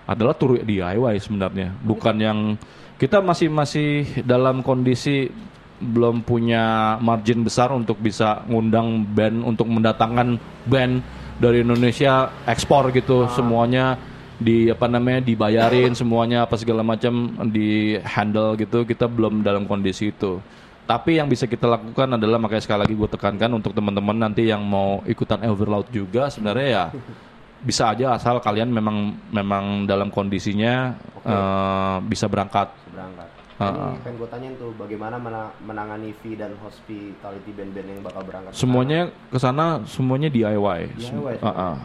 adalah tur DIY sebenarnya, bukan yang kita masih masih dalam kondisi belum punya margin besar untuk bisa ngundang band untuk mendatangkan band dari Indonesia ekspor gitu semuanya di apa namanya dibayarin semuanya apa segala macam di handle gitu kita belum dalam kondisi itu tapi yang bisa kita lakukan adalah makanya sekali lagi gue tekankan untuk teman-teman nanti yang mau ikutan Everloud juga sebenarnya ya bisa aja asal kalian memang memang dalam kondisinya eh, bisa berangkat Berangkat. Ini pengen gue tanyain tuh bagaimana mena- menangani fee dan hospitality band-band yang bakal berangkat. semuanya ke sana semuanya DIY. Sem- DIY Ah, ah, ah.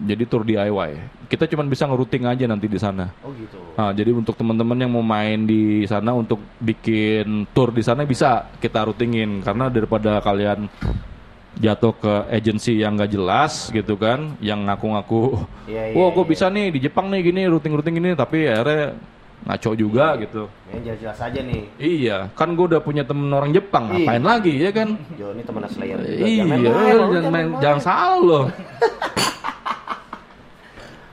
Jadi tur DIY. Kita cuma bisa ngerouting aja nanti di sana. Oh gitu. Ah, jadi untuk teman-teman yang mau main di sana untuk bikin tour di sana bisa kita routingin karena daripada kalian jatuh ke agensi yang gak jelas gitu kan, yang ngaku-ngaku, Iya, iya, wah gue iya. bisa nih di Jepang nih gini routing-routing gini, tapi akhirnya ngaco juga Iya. gitu. Yang jelas-jelas aja nih. Iya, kan gue udah punya temen orang Jepang, Iya. ngapain lagi ya kan? (laughs) Jo, ini teman Slayer juga. Iya, Jangan main, jangan, lu main, jangan salah loh. (laughs)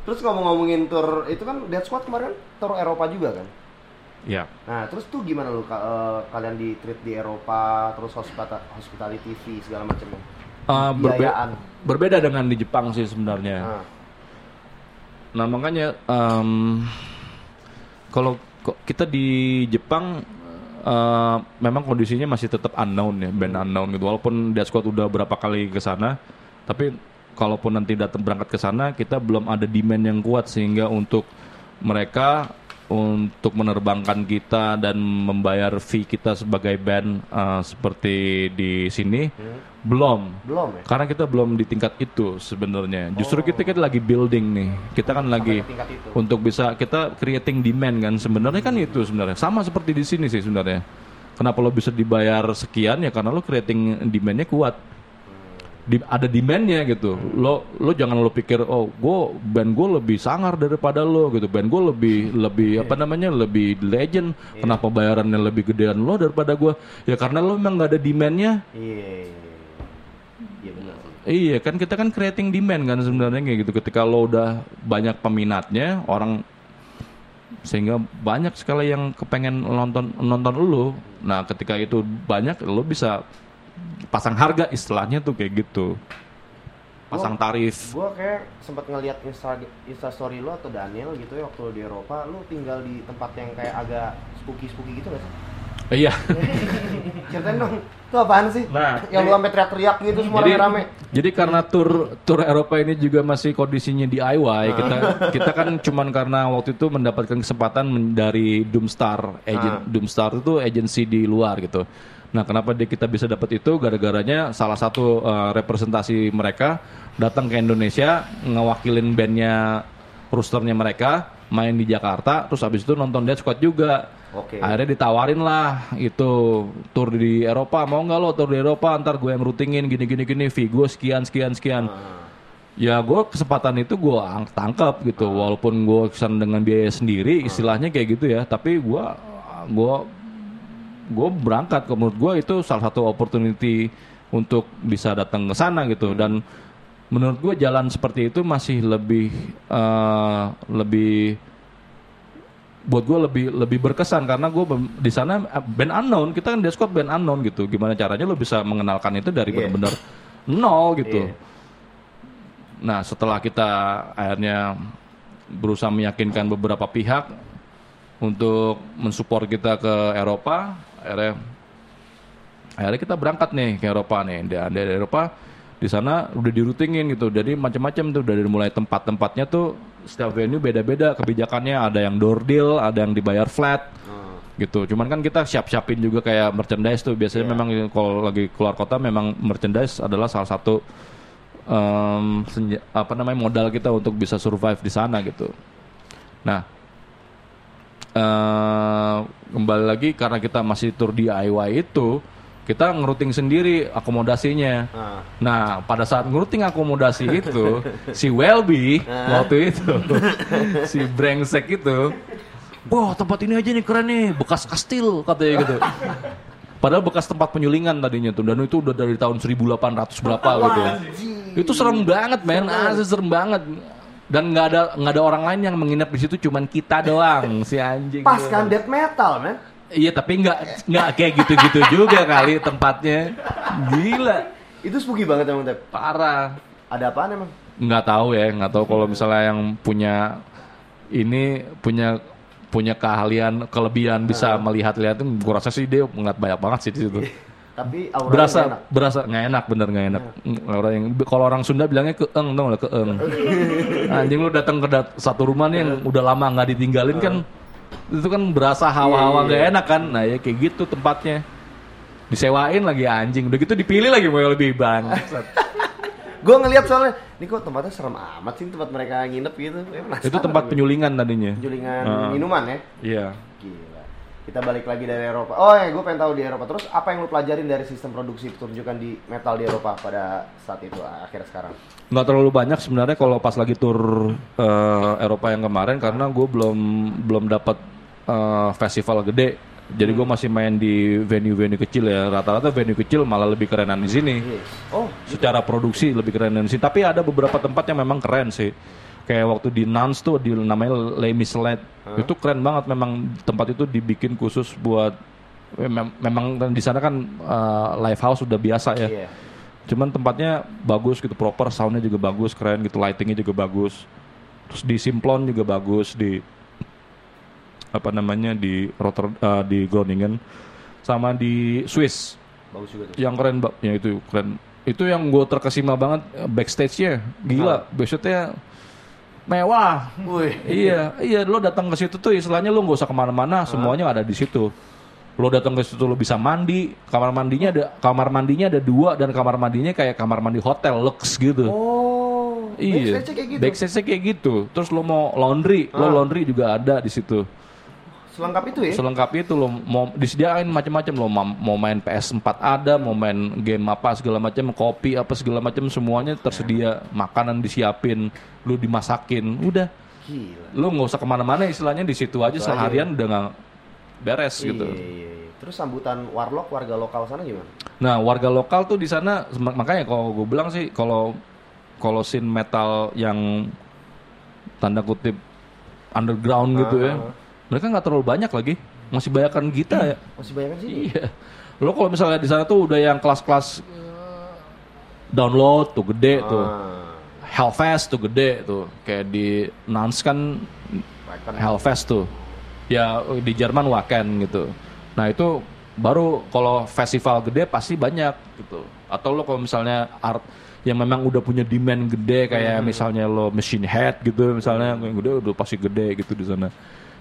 Terus ngomong-ngomongin tour itu kan Dead Squad kemarin tour Eropa juga kan? Ya. Nah, terus tuh gimana lu ka- eh, kalian di treat di Eropa, terus hospital hospitality fee segala macamnya? Uh, berbe- berbeda dengan di Jepang sih sebenarnya. Nah, Nah makanya em, kalau kita di Jepang eh, memang kondisinya masih tetap unknown ya, band unknown gitu. Walaupun Death Squad udah berapa kali ke sana, tapi kalaupun nanti datang berangkat ke sana, kita belum ada demand yang kuat sehingga untuk mereka untuk menerbangkan kita dan membayar fee kita sebagai band eh, seperti di sini belum belum ya? karena kita belum di tingkat itu sebenarnya. Justru kita kan lagi building nih. Kita kan lagi untuk bisa kita creating demand kan sebenarnya kan itu sebenarnya. Sama seperti di sini sih sebenarnya. Kenapa lo bisa dibayar sekian ya karena lo creating demandnya kuat. Di- ada demandnya gitu. Lo lo jangan lo pikir oh gue band gue lebih sangar daripada lo gitu. Band gue lebih lebih apa namanya lebih legend. Kenapa bayarannya lebih gedean lo daripada gue? Ya karena lo memang nggak ada demandnya. Iya. Iya benar sih. Iya kan kita kan creating demand kan sebenarnya kayak gitu ketika lo udah banyak peminatnya orang sehingga banyak sekali yang kepengen nonton nonton lo. Nah ketika itu banyak lo bisa pasang harga istilahnya tuh kayak gitu. Pasang tarif. Gua kayak sempat ngeliat Insta, Insta story lu atau Daniel gitu ya waktu lu di Eropa, lu tinggal di tempat yang kayak agak spooky-spooky gitu gak sih? Iya. (laughs) Ceritain dong, itu apaan sih? Nah, yang lu sampai teriak-teriak gitu semua jadi, rame-rame. jadi karena tur tur Eropa ini juga masih kondisinya DIY, kita kita kan cuman karena waktu itu mendapatkan kesempatan dari Doomstar, agent Doomstar itu agensi di luar gitu. Nah, kenapa dia kita bisa dapat itu? Gara-garanya salah satu eh, representasi mereka datang ke Indonesia ngewakilin bandnya rosternya mereka main di Jakarta, terus habis itu nonton Death Squad juga. Oke. Akhirnya ditawarin lah itu tur di Eropa. Mau nggak lo tur di Eropa? Ntar gue yang routingin gini gini gini gue sekian sekian. Sekian ya gue kesempatan itu gue ang- tangkap gitu. Walaupun gue kesan dengan biaya sendiri istilahnya kayak gitu ya. Tapi gue gue gue berangkat ke menurut gue itu salah satu opportunity untuk bisa datang ke sana gitu. Dan menurut gue jalan seperti itu masih lebih eh, lebih buat gue lebih lebih berkesan. Karena gue di sana eh, band unknown kita kan Squad band unknown gitu. Gimana caranya lo bisa mengenalkan itu dari Iya. benar-benar nol gitu. Iya. nah setelah kita akhirnya berusaha meyakinkan beberapa pihak untuk mensupport kita ke Eropa akhirnya akhirnya kita berangkat nih ke Eropa nih. Dan dari Eropa di sana udah dirutingin gitu. Jadi macam-macam tuh dari mulai tempat-tempatnya tuh setiap venue beda-beda. Kebijakannya ada yang door deal ada yang dibayar flat gitu. Cuman kan kita siap-siapin juga kayak merchandise tuh. Biasanya memang kalau lagi keluar kota memang merchandise adalah salah satu senja- apa namanya modal kita untuk bisa survive di sana gitu. Nah eh kembali lagi karena kita masih tur DIY itu kita ngeruting sendiri akomodasinya. Nah. Nah, pada saat ngeruting akomodasi itu, (laughs) si Welby waktu itu, (laughs) si brengsek itu, wah tempat ini aja nih keren nih, bekas kastil katanya gitu. Padahal bekas tempat penyulingan tadinya tuh, dan itu udah dari tahun 1800 berapa gitu. Itu serem banget, men, asli serem banget. Dan nggak ada nggak ada orang lain yang menginap di situ, cuman kita doang, si anjing. Pas kan death metal, men. Iya tapi nggak nggak kayak gitu-gitu juga kali tempatnya. Gila, Itu spooky banget emang, Tep. parah. Ada apaan emang? Nggak tahu ya, nggak tahu kalau misalnya yang punya ini punya punya keahlian kelebihan bisa melihat-lihat itu gue rasa sih dia ngeliat banyak banget sih di situ. (laughs) Tapi auranya Berasa enak. berasa nggak enak bener nggak enak. Orang yang kalau orang Sunda bilangnya keeng tau nggak keeng. Anjing lu datang ke dat- satu rumah nih yang udah lama nggak ditinggalin kan itu kan berasa hawa-hawa nggak enak kan. Nah ya kayak gitu tempatnya. Disewain lagi anjing, udah gitu dipilih lagi mau lebih bangsat. (laughs) Gue ngeliat soalnya, ini kok tempatnya serem amat sih tempat mereka nginep gitu. Penasaran Itu tempat penyulingan tadinya. penjulingan Heeh. minuman ya. Iya. Kita balik lagi dari Eropa. Oh ya, gue pengen tahu di Eropa. Terus apa yang lu pelajarin dari sistem produksi pertunjukan di metal di Eropa pada saat itu akhir sekarang? nggak terlalu banyak sebenarnya kalau pas lagi tur eh, Eropa yang kemarin karena gue belum belum dapat eh, festival gede jadi gue masih main di venue-venue kecil ya rata-rata venue kecil malah lebih kerenan di sini. Oh, secara produksi lebih keren di sini tapi ada beberapa tempat yang memang keren sih kayak waktu di Nans tuh di namanya Les Michelet. Itu keren banget memang tempat itu dibikin khusus buat mem- memang di sana kan eh, live house sudah biasa ya. Iya. cuman tempatnya bagus gitu proper soundnya juga bagus keren gitu lightingnya juga bagus. Terus di Simplon juga bagus di apa namanya di Rotter eh, di Groningen. Sama di Swiss. Bagus juga tuh. yang keren ya itu keren. Itu yang gue terkesima banget backstage-nya. Gila backstage-nya mewah. Wih. iya iya lo datang ke situ tuh istilahnya lo nggak usah ke mana-mana semuanya ada di situ. Lo datang ke situ lo bisa mandi kamar mandinya ada kamar mandinya ada dua dan kamar mandinya kayak kamar mandi hotel lux gitu. Oh. iya. Backstage-nya kayak gitu. kayak gitu. Terus lo mau laundry lo laundry juga ada di situ Selengkap itu ya? selengkap itu lo mau disediain macam-macam lo mau, main PS4 ada mau main game apa segala macam kopi apa segala macam semuanya tersedia makanan disiapin lo dimasakin udah Gila. lo nggak usah ke mana-mana istilahnya di situ aja Itu aja. seharian udah nggak beres gitu Iya, iya, iya. Terus sambutan warlock warga lokal sana gimana? nah warga lokal tuh di sana mak- makanya kalau gue bilang sih kalau kalau scene metal yang tanda kutip underground gitu ya mereka nggak terlalu banyak lagi masih banyakkan kita ya Masih banyak sih? Iya. Lo kalau misalnya di sana tuh udah yang kelas-kelas download tuh gede tuh. Ah, Hellfest tuh gede tuh. Kayak di Nans kan. Hellfest tuh. Ya di Jerman Wacken gitu. Nah itu baru kalau festival gede pasti banyak gitu. Atau lo kalau misalnya art yang memang udah punya demand gede kayak misalnya lo Machine Head gitu misalnya yang gede udah pasti gede gitu di sana.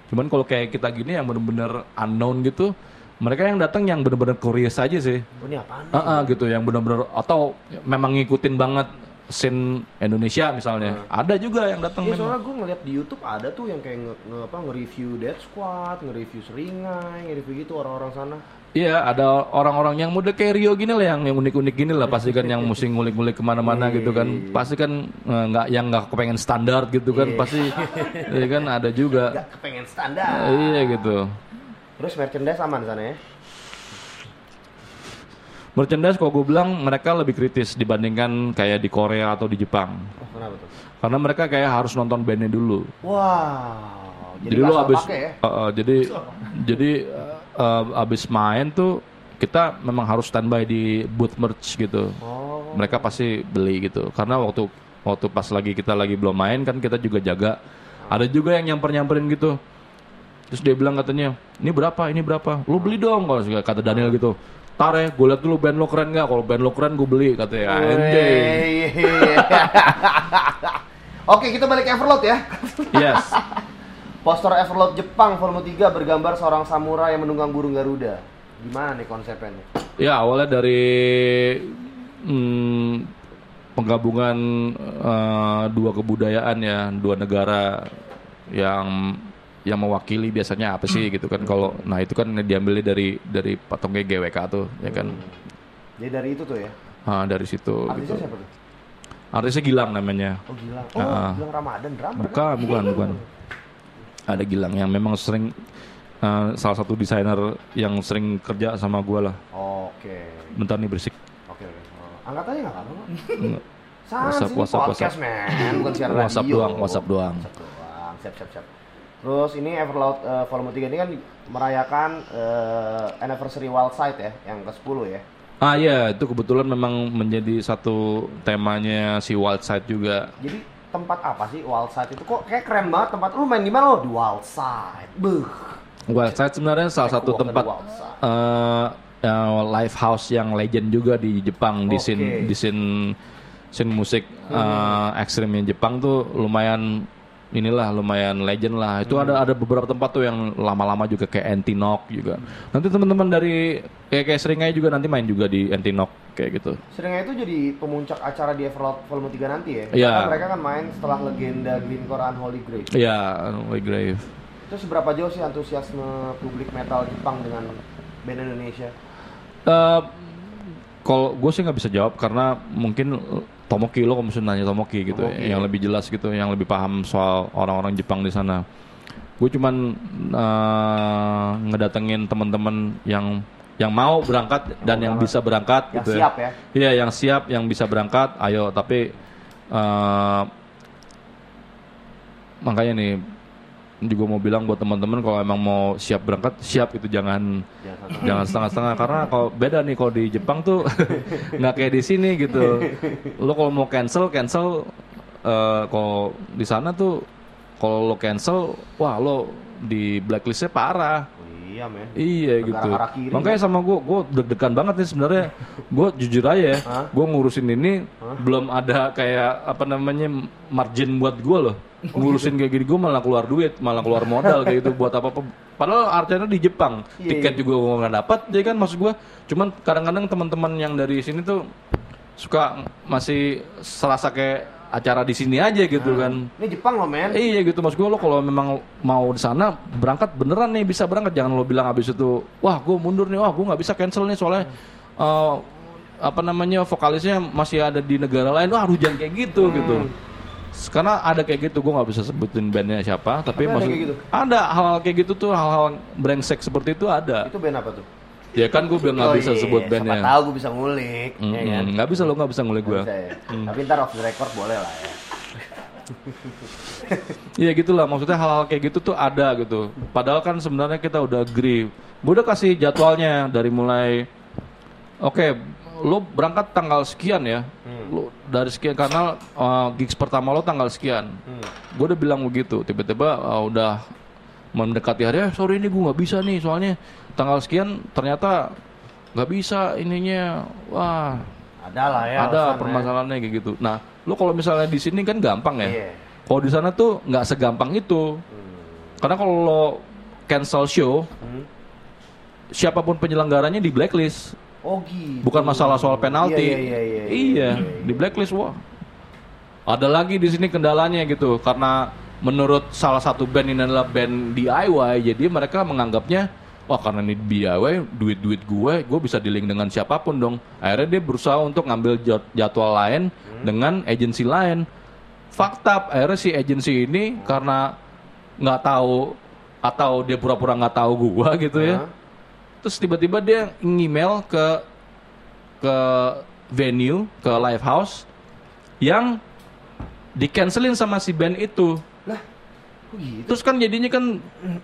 Cuman kalau kayak kita gini yang bener-bener unknown gitu, mereka yang datang yang bener-bener curious aja sih. Oh, ini apaan? Ah, ah, gitu yang benar-benar atau memang ngikutin banget scene Indonesia misalnya. Ada juga yang datang Iya memang. soalnya gue ngeliat di YouTube ada tuh yang kayak nge, nge- apa nge-review Dead Squad, nge-review Seringai, nge-review gitu orang-orang sana. Iya, ada orang-orang yang model kayak Rio gini lah yang yang unik-unik gini lah pasti kan yang mesti ngulik-ngulik ke mana-mana gitu kan. Pasti kan eh, nggak yang nggak kepengen standar gitu kan. Pasti iya kan ada juga. Gak kepengen standar. Iya gitu. Terus merchandise aman sana ya? Merchandise kalau gue bilang mereka lebih kritis dibandingkan kayak di Korea atau di Jepang. Oh, kenapa tuh? Karena mereka kayak harus nonton bandnya dulu. Wow. jadi, nggak lu asal abis ya? uh, uh, jadi (laughs) jadi uh, uh, abis main tuh kita memang harus standby di booth merch gitu. Oh. mereka pasti beli gitu. Karena waktu waktu pas lagi kita lagi belum main kan kita juga jaga. Ada juga yang nyamper nyamperin gitu. Terus dia bilang katanya ini berapa? Ini berapa? Lu beli dong kalau kata Daniel gitu. Tar ya gue liat dulu band lo keren nggak? Kalau band lo keren gue beli katanya. Anjing. (laughs) Oke, kita balik ke Everlord ya. yes (laughs) Poster Everlord Jepang volume 3 bergambar seorang samurai yang menunggang burung Garuda. Gimana nih konsepnya nih? Ya awalnya dari hmm, penggabungan eh, dua kebudayaan ya, dua negara yang yang mewakili biasanya apa sih gitu kan kalau nah itu kan diambilnya dari dari patungnya GWK tuh ya kan Jadi dari itu tuh ya. Ah, dari situ Artisnya gitu. siapa tuh? Artisnya Gilang namanya. Oh Gilang. Oh, Ah. Gilang Ramadan drummer kan? Bukan, bukan, bukan. Ada Gilang yang memang sering eh, salah satu desainer yang sering kerja sama gua lah. Oke. Bentar nih berisik. Oke, oke. Oh, Angkat aja nggak apa-apa. WhatsApp, WhatsApp, podcast, man. Bukan siaran WhatsApp radio. doang, WhatsApp doang. WhatsApp doang. Siap, siap, siap. Terus ini Everloud eh, volume 3 ini kan merayakan eh, anniversary Wild Side ya, yang ke-10 ya. Ah iya, itu kebetulan memang menjadi satu temanya si Wild Side juga. Jadi tempat apa sih Wild Side itu? Kok kayak keren banget tempat lu main di mana lo? Di Wild Side. Beuh. Wild Side sebenarnya salah Kayak satu tempat eh eh, live house yang legend juga di Jepang di Oke. scene di scene scene musik eh, ekstrimnya Jepang tuh lumayan inilah lumayan legend lah. Itu ada ada beberapa tempat tuh yang lama-lama juga kayak Antinok juga. Nanti teman-teman dari kayak kayak Seringai juga nanti main juga di Antinok kayak gitu. Seringnya itu jadi pemuncak acara di Everloud volume 3 nanti ya. Iya. Karena mereka kan main setelah legenda Glencore Unholy Grail. Iya, Way Grave. Itu seberapa jauh sih antusiasme publik metal Jepang dengan band Indonesia? Eh, kalau gue sih nggak bisa jawab karena mungkin Tomoki lo kalau misalnya nanya Tomoki gitu Tomoki. yang lebih jelas gitu yang lebih paham soal orang-orang Jepang di sana gue cuman eh, ngedatengin teman-teman yang yang mau berangkat dan yang bisa berangkat Yang gitu siap ya? iya yang siap yang bisa berangkat ayo tapi eh, makanya nih juga mau bilang buat teman-teman kalau emang mau siap berangkat siap itu jangan jangan setengah-setengah. Karena kalau beda nih kalau di Jepang tuh (laughs) nggak kayak di sini gitu. Lo kalau mau cancel cancel eh, kalau di sana tuh kalau lo cancel wah lo di blacklistnya parah iya men. Iya Negara gitu. harakiri, Makanya sama gue, gue deg-degan banget nih sebenarnya. gue jujur aja ya, Hah? gue ngurusin ini belum ada kayak apa namanya margin buat gue loh. Ngurusin kayak gini gue malah keluar duit, malah keluar modal kayak gitu buat apa apa. Padahal artinya di Jepang, Iya, tiket juga gue nggak dapat, jadi kan maksud gue. Cuman kadang-kadang teman-teman yang dari sini tuh suka masih serasa kayak acara di sini aja gitu kan. Ini Jepang loh men. Iya gitu mas gue lo kalau memang mau di sana berangkat beneran nih bisa berangkat jangan lo bilang habis itu wah gue mundur nih wah gue nggak bisa cancel nih soalnya eh, apa namanya vokalisnya masih ada di negara lain wah jangan kayak gitu gitu karena ada kayak gitu gue nggak bisa sebutin bandnya siapa tapi, Tapi ada maksud kayak gitu? ada hal-hal kayak gitu tuh hal-hal brengsek seperti itu ada Itu band apa tuh? Ya kan gue bilang nggak Oh bisa iya, sebut Siapa bandnya tahu gue bisa ngulik. Mm, ya kan? mm, nggak bisa lo nggak bisa ngulik gue ya. Tapi ntar off the record boleh lah ya. (laughs) Iya gitulah maksudnya hal-hal kayak gitu tuh ada gitu. Padahal kan sebenarnya kita udah agree. Gue udah kasih jadwalnya dari mulai Oke, lo berangkat tanggal sekian ya. Lo dari sekian karena uh, gigs pertama lo tanggal sekian. Gue udah bilang begitu. Tiba-tiba uh, udah mendekati hari, eh, sorry ini gue nggak bisa nih soalnya tanggal sekian ternyata nggak bisa ininya. Wah, Ada lah ya. ada permasalahannya kayak gitu. Nah, lo kalau misalnya di sini kan gampang ya. Iya. Kalau di sana tuh nggak segampang itu. Karena kalau lo cancel show, Hmm. siapa pun penyelenggaranya di blacklist. Oh gitu. Bukan masalah soal penalti. Iya, iya, iya, iya, Iya, di blacklist wah. Ada lagi di sini kendalanya gitu karena menurut salah satu band ini adalah band DIY, jadi mereka menganggapnya wah karena ini DIY, duit-duit gue, gue bisa dealing dengan siapa pun dong. Akhirnya dia berusaha untuk ngambil jad- jadwal lain dengan agensi lain. Fakta, akhirnya si agensi ini karena nggak tahu atau dia pura-pura nggak tahu gua gitu ya. Terus tiba-tiba dia email ke ke venue, ke live house yang di cancelin sama si band itu. Gitu? Terus kan jadinya kan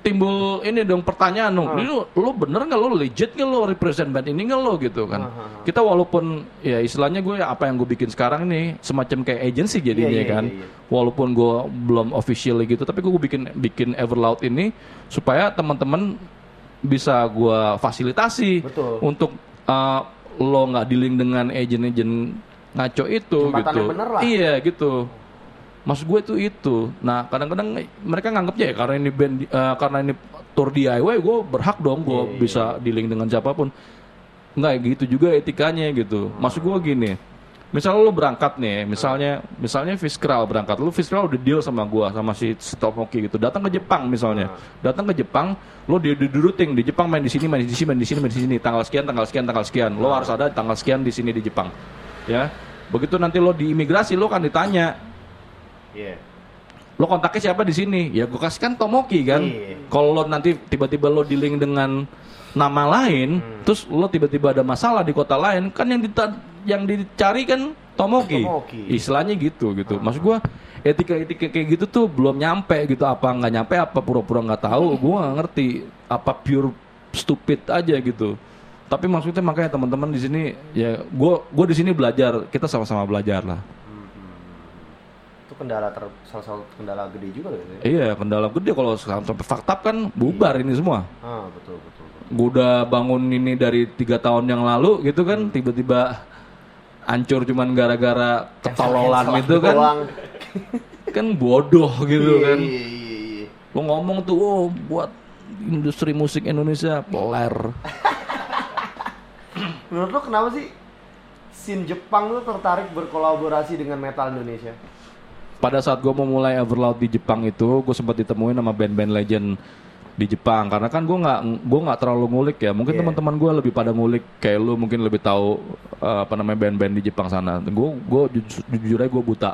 timbul ini dong pertanyaan dong. Lu, lu bener nggak lu legit nggak lu represent band ini nggak lu gitu kan? Kita walaupun ya istilahnya gue apa yang gue bikin sekarang ini semacam kayak agency jadinya Iya, iya, kan. iya, iya. Walaupun gue belum officially gitu, tapi gue bikin bikin Everloud ini supaya teman-teman bisa gue fasilitasi Betul. untuk uh, lo nggak dealing dengan agent-agent ngaco itu Jembatan gitu. yang bener lah. Iya gitu. Maksud gue itu itu. Nah kadang-kadang mereka nganggapnya ya karena ini band, eh, karena ini tour DIY, gue berhak dong gue Iya, bisa dealing dengan siapa pun. Nggak gitu juga etikanya gitu. Maksud gue gini, misalnya lo berangkat nih, misalnya misalnya Fiskral berangkat, lo Fiskral udah deal sama gue sama si Tomoki gitu, datang ke Jepang misalnya, datang ke Jepang, lo di di routing di Jepang main di sini, main di sini, main di sini, main di sini, tanggal sekian, tanggal sekian, tanggal sekian, lo harus ada tanggal sekian di sini di Jepang, ya. Begitu nanti lo di imigrasi lo kan ditanya, Iya. lo kontaknya siapa di sini? Ya gue kasih kan Tomoki kan. Iya. Kalau lo nanti tiba-tiba lo dealing dengan nama lain, Hmm. terus lo tiba-tiba ada masalah di kota lain, kan yang dita- yang dicari kan Tomoki. Tomoki. Istilahnya gitu gitu. Maksud gue etika-etika kayak gitu tuh belum nyampe gitu. Apa nggak nyampe? Apa pura-pura nggak tahu? Gue nggak ngerti. Apa pure stupid aja gitu. Tapi maksudnya makanya teman-teman di sini ya gue gue di sini belajar kita sama-sama belajar lah. Kendala ter salah satu kendala gede juga gitu ya. Iya kendala gede kalau sampai faktab kan bubar ini semua. Ah, betul betul. betul. Gue udah bangun ini dari tiga tahun yang lalu gitu kan tiba-tiba hancur cuman gara-gara ketololan itu kan (laughs) kan bodoh gitu Iya, kan. Iya, iya, iya. Lo ngomong tuh oh buat industri musik Indonesia peler. (laughs) Menurut lo kenapa sih scene Jepang tuh tertarik berkolaborasi dengan metal Indonesia? Pada saat gue mau mulai Everloud di Jepang itu gue sempat ditemuin sama band-band legend di Jepang. Karena kan gue nggak gue nggak terlalu ngulik ya. Mungkin Iya. teman-teman gue lebih pada ngulik. Kayak lu mungkin lebih tahu eh, apa namanya band-band di Jepang sana. Gue gue jujur, jujur aja gue buta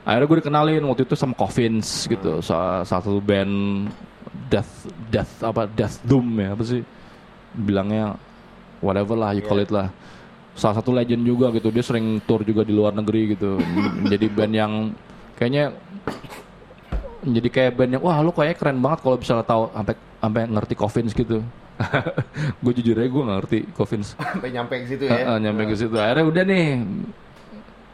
akhirnya gue dikenalin waktu itu sama Coffins gitu. Sa- satu band death death apa death doom ya apa sih? Bilangnya whatever lah you call it lah salah satu legend juga gitu. Dia sering tour juga di luar negeri gitu. Jadi band yang kayaknya jadi kayak band yang wah lu kayaknya keren banget kalau bisa tahu sampai sampai ngerti Coffins gitu. (laughs) Gue jujur aja gue ngerti Coffins Sampai nyampe ke situ ya. nyampe ke situ. Akhirnya udah nih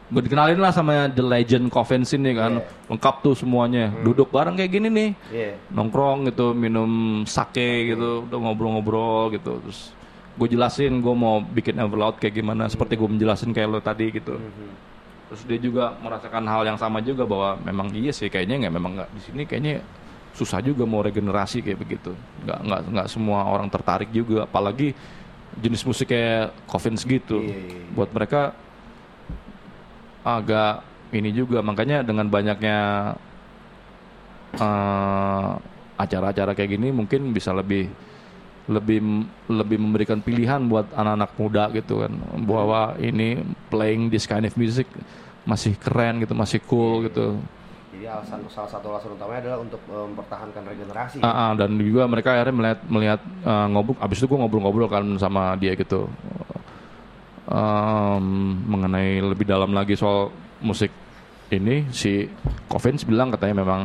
gue dikenalin lah sama The Legend Coffins ini kan. Lengkap tuh semuanya. Duduk bareng kayak gini nih. Iya. nongkrong gitu minum sake gitu udah ngobrol-ngobrol gitu. Terus gue jelasin gue mau bikin Everloud kayak gimana seperti gue menjelasin kayak lo tadi gitu. Terus dia juga merasakan hal yang sama juga bahwa memang iya sih kayaknya nggak memang nggak di sini kayaknya susah juga mau regenerasi kayak begitu. Nggak nggak nggak semua orang tertarik juga apalagi jenis musik kayak Coffins gitu. Iya, iya, iya. buat mereka agak ini juga makanya dengan banyaknya eh, acara-acara kayak gini mungkin bisa lebih lebih lebih memberikan pilihan buat anak-anak muda gitu kan. Bahwa ini playing this kind of music masih keren gitu masih cool gitu. Jadi alasan salah satu alasan utamanya adalah untuk eh, mempertahankan regenerasi. Ah, ah, dan juga mereka akhirnya melihat melihat eh, ngobrol abis itu gue ngobrol-ngobrol kan sama dia gitu. Em, mengenai lebih dalam lagi soal musik ini si Coffins bilang katanya memang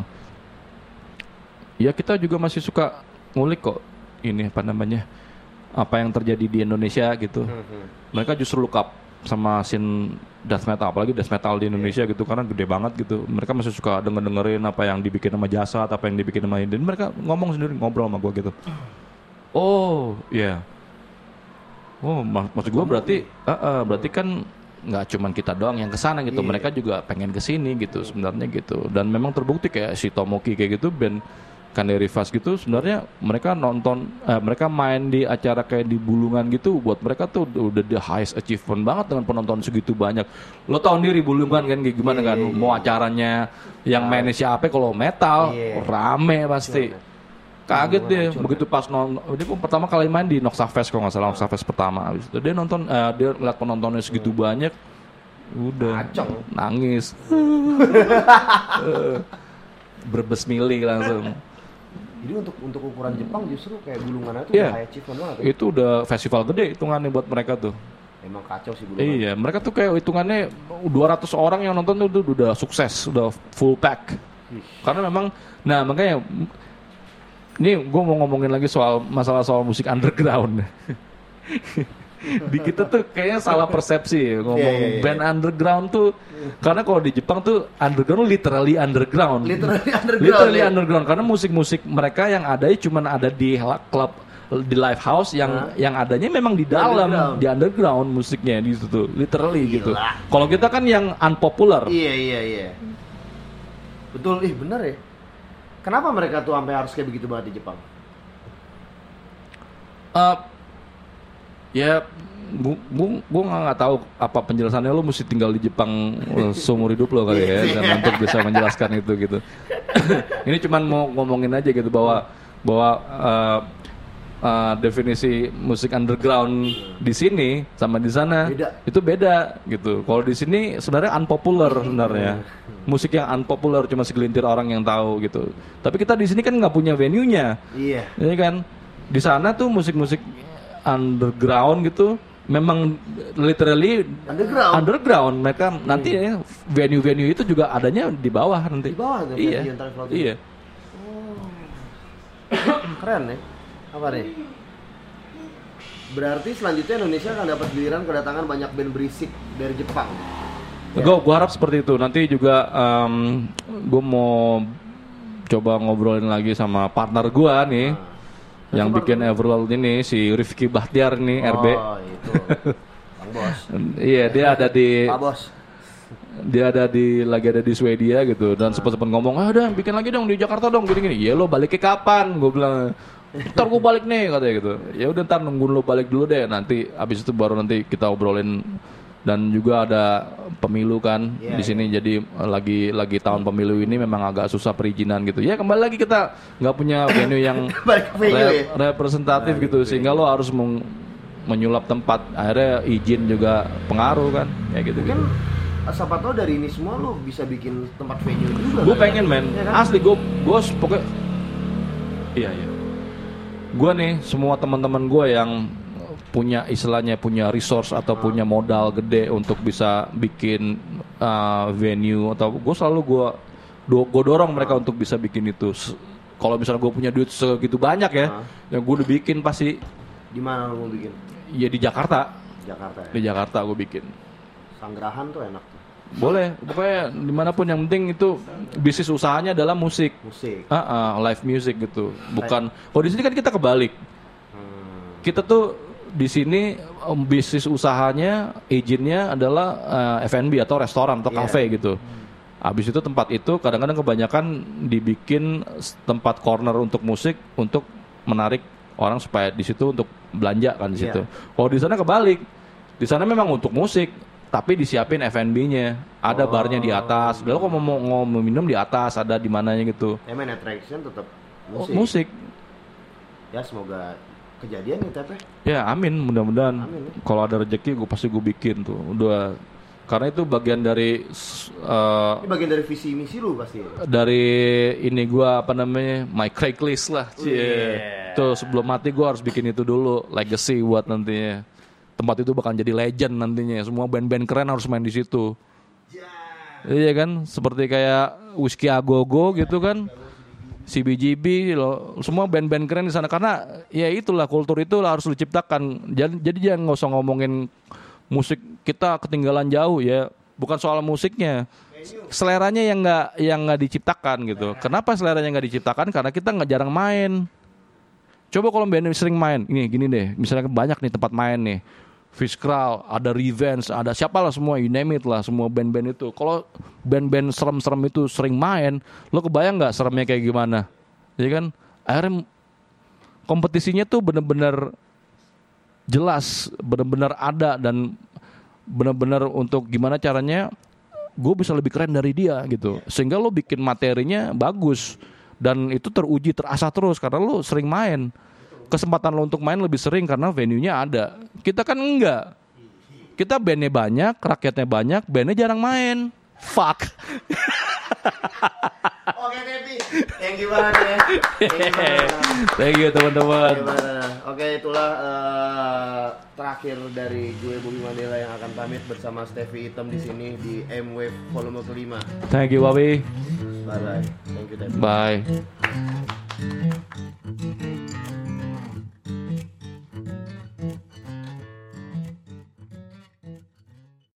ya kita juga masih suka ngulik kok ini apa namanya apa yang terjadi di Indonesia gitu. Mereka justru look up sama scene death metal apalagi death metal di Indonesia gitu karena gede banget gitu. Mereka masih suka denger dengerin apa yang dibikin sama Jasad apa yang dibikin sama ini mereka ngomong sendiri ngobrol sama gue gitu. Oh. Ya oh mak- maksud gue berarti ah, ah, berarti kan nggak cuman kita doang yang ke sana gitu. Mereka juga pengen ke sini gitu sebenarnya gitu. Dan memang terbukti kayak si Tomoki kayak gitu band Kanderi Fast gitu sebenarnya mereka nonton eh, mereka main di acara kayak di Bulungan gitu buat mereka tuh udah the highest achievement banget dengan penonton segitu banyak. Lo tau sendiri Bulungan kan kayak gimana kan? Mau acaranya yang mainnya siapa? Kalau metal Iya. rame pasti. Kaget deh begitu pas nonton dia pun pertama kali main di Noxa Fest kalau nggak salah Noxa Fest pertama. Habis itu dia nonton eh, dia lihat penontonnya segitu banyak udah Kacau. nangis. (laughs) Berbes mili langsung Jadi untuk untuk ukuran Jepang justru kayak gulungan itu udah high achievement banget. ya. itu udah festival gede hitungannya buat mereka tuh Emang kacau sih gulungan. iya mereka tuh kayak hitungannya 200 orang yang nonton tuh udah, udah sukses udah full pack karena memang nah makanya ini gue mau ngomongin lagi soal masalah soal musik underground (laughs) di kita tuh kayaknya salah persepsi ya, ngomong Iya, iya, iya. band underground tuh karena kalau di Jepang tuh underground literally underground Literally underground, literally ya. underground karena musik-musik mereka yang ada cuma ada di klub di live house yang yang adanya memang di dalam underground. di underground musiknya di situ tuh literally gitu kalau kita kan yang unpopular Iya iya iya. Betul, ih bener ya. Kenapa mereka tuh sampai harus kayak begitu banget di Jepang? Eh, ya gua, gua nggak tahu apa penjelasannya. Lo mesti tinggal di Jepang seumur hidup lo kali ya dan untuk bisa menjelaskan itu gitu. (coughs) Ini cuman mau ngomongin aja gitu bahwa bahwa eh, eh, definisi musik underground di sini sama di sana Beda. itu beda gitu. Kalau di sini sebenarnya unpopular sebenarnya. Musik yang unpopular cuma segelintir orang yang tahu gitu. Tapi kita di sini kan nggak punya venue nya Iya. ini kan? Di sana tuh musik-musik underground gitu memang literally Underground. underground. Mereka nanti ya, venue-venue itu juga adanya di bawah nanti. Di bawah tuh, iya. Iya. (coughs) Keren ya. Apa nih? Berarti selanjutnya Indonesia akan dapat giliran kedatangan banyak band berisik dari Jepang. gue gua harap seperti itu. Nanti juga gue mau coba ngobrolin lagi sama partner gua nih yang bikin Everload ini si Rifki Bahtiar nih RB Oh, itu. (laughs) Bang Bos. iya dia ada di Pak Bos. dia ada di lagi ada di Swedia gitu dan sempat sempat ngomong ah udah bikin lagi dong di Jakarta dong gini gini ya lo baliknya kapan gue bilang ntar gue balik nih katanya gitu ya udah ntar nungguin lo balik dulu deh nanti abis itu baru nanti kita obrolin dan juga ada pemilu kan Iya, di sini. jadi eh, lagi lagi tahun pemilu ini memang agak susah perizinan gitu. Ya kembali lagi kita nggak punya venue yang (laughs) re- ya? representatif gitu. sehingga lo harus meng- menyulap tempat. Akhirnya izin juga pengaruh kan. Ya gitu Mungkin gitu. siapa tahu dari ini semua lo bisa bikin tempat venue juga. gue kan? pengen men. Iya kan? asli gue gue pokoknya iya iya. Gue nih semua teman-teman gue yang punya istilahnya punya resource atau punya modal gede untuk bisa bikin uh, venue atau gue selalu gue do gue dorong mereka untuk bisa bikin itu kalau misalnya gue punya duit segitu banyak ya yang gue udah bikin pasti Di mana lu mau bikin? ya di Jakarta Jakarta ya. di Jakarta gue bikin Sanggerahan tuh enak tuh. boleh pokoknya di mana pun yang penting itu bisnis usahanya adalah musik Musik. Ah, ah, live music gitu bukan kalau di sini kan kita kebalik Hmm. kita tuh di sini em, bisnis usahanya izinnya adalah eh, F&B atau restoran atau Iya. cafe gitu. Habis itu tempat itu kadang-kadang kebanyakan dibikin tempat corner untuk musik untuk menarik orang supaya di situ untuk belanja kan di Iya. situ. Kalau di sana kebalik. Di sana memang untuk musik tapi disiapin F&B-nya. Ada barnya di atas. Lalu kalau mau, mau, minum di atas ada di mananya gitu. Main attraction tetap Oh, musik. musik. Ya semoga kejadian nih Tep ya. Ya amin mudah-mudahan. Amin. kalau ada rezeki gue pasti gue bikin tuh. Udah karena itu bagian dari eh, Ini bagian dari visi misi lu pasti. ya? dari ini gue apa namanya my Craigslist lah cie. Tuh sebelum mati gue harus bikin itu dulu legacy buat nantinya. Tempat itu bakal jadi legend nantinya. Semua band-band keren harus main di situ. Iya. Kan? Seperti kayak Whiskey Agogo gitu kan CBGB loh semua band-band keren di sana. Karena ya itulah kultur itu harus diciptakan. Jadi jadi jangan nggak usah ngomongin musik kita ketinggalan jauh ya. Bukan soal musiknya. Seleranya yang nggak yang nggak diciptakan gitu. Kenapa seleranya nggak diciptakan? Karena kita nggak jarang main. Coba kalau band sering main ini gini deh. Misalnya banyak nih tempat main nih Fiskral, ada Revenge, ada siapa lah semua, you name it lah semua band-band itu. Kalau band-band serem-serem itu sering main, lo kebayang nggak seremnya kayak gimana? Ya kan? Akhirnya kompetisinya tuh bener-bener jelas, bener-bener ada dan bener-bener untuk gimana caranya gue bisa lebih keren dari dia gitu. Sehingga lo bikin materinya bagus dan itu teruji, terasa terus karena lo sering main kesempatan lo untuk main lebih sering karena venue-nya ada. Kita kan enggak. Kita bandnya banyak, rakyatnya banyak, bandnya jarang main. Fuck. (laughs) Oke Tepi, thank you banget ya. Thank you teman-teman. Oke, itulah eh, terakhir dari gue Bobby Mandela yang akan pamit bersama Stevie Hitam di sini di M Wave volume kelima. Thank you, Bobby. Bye bye. Thank you Tepi. Bye.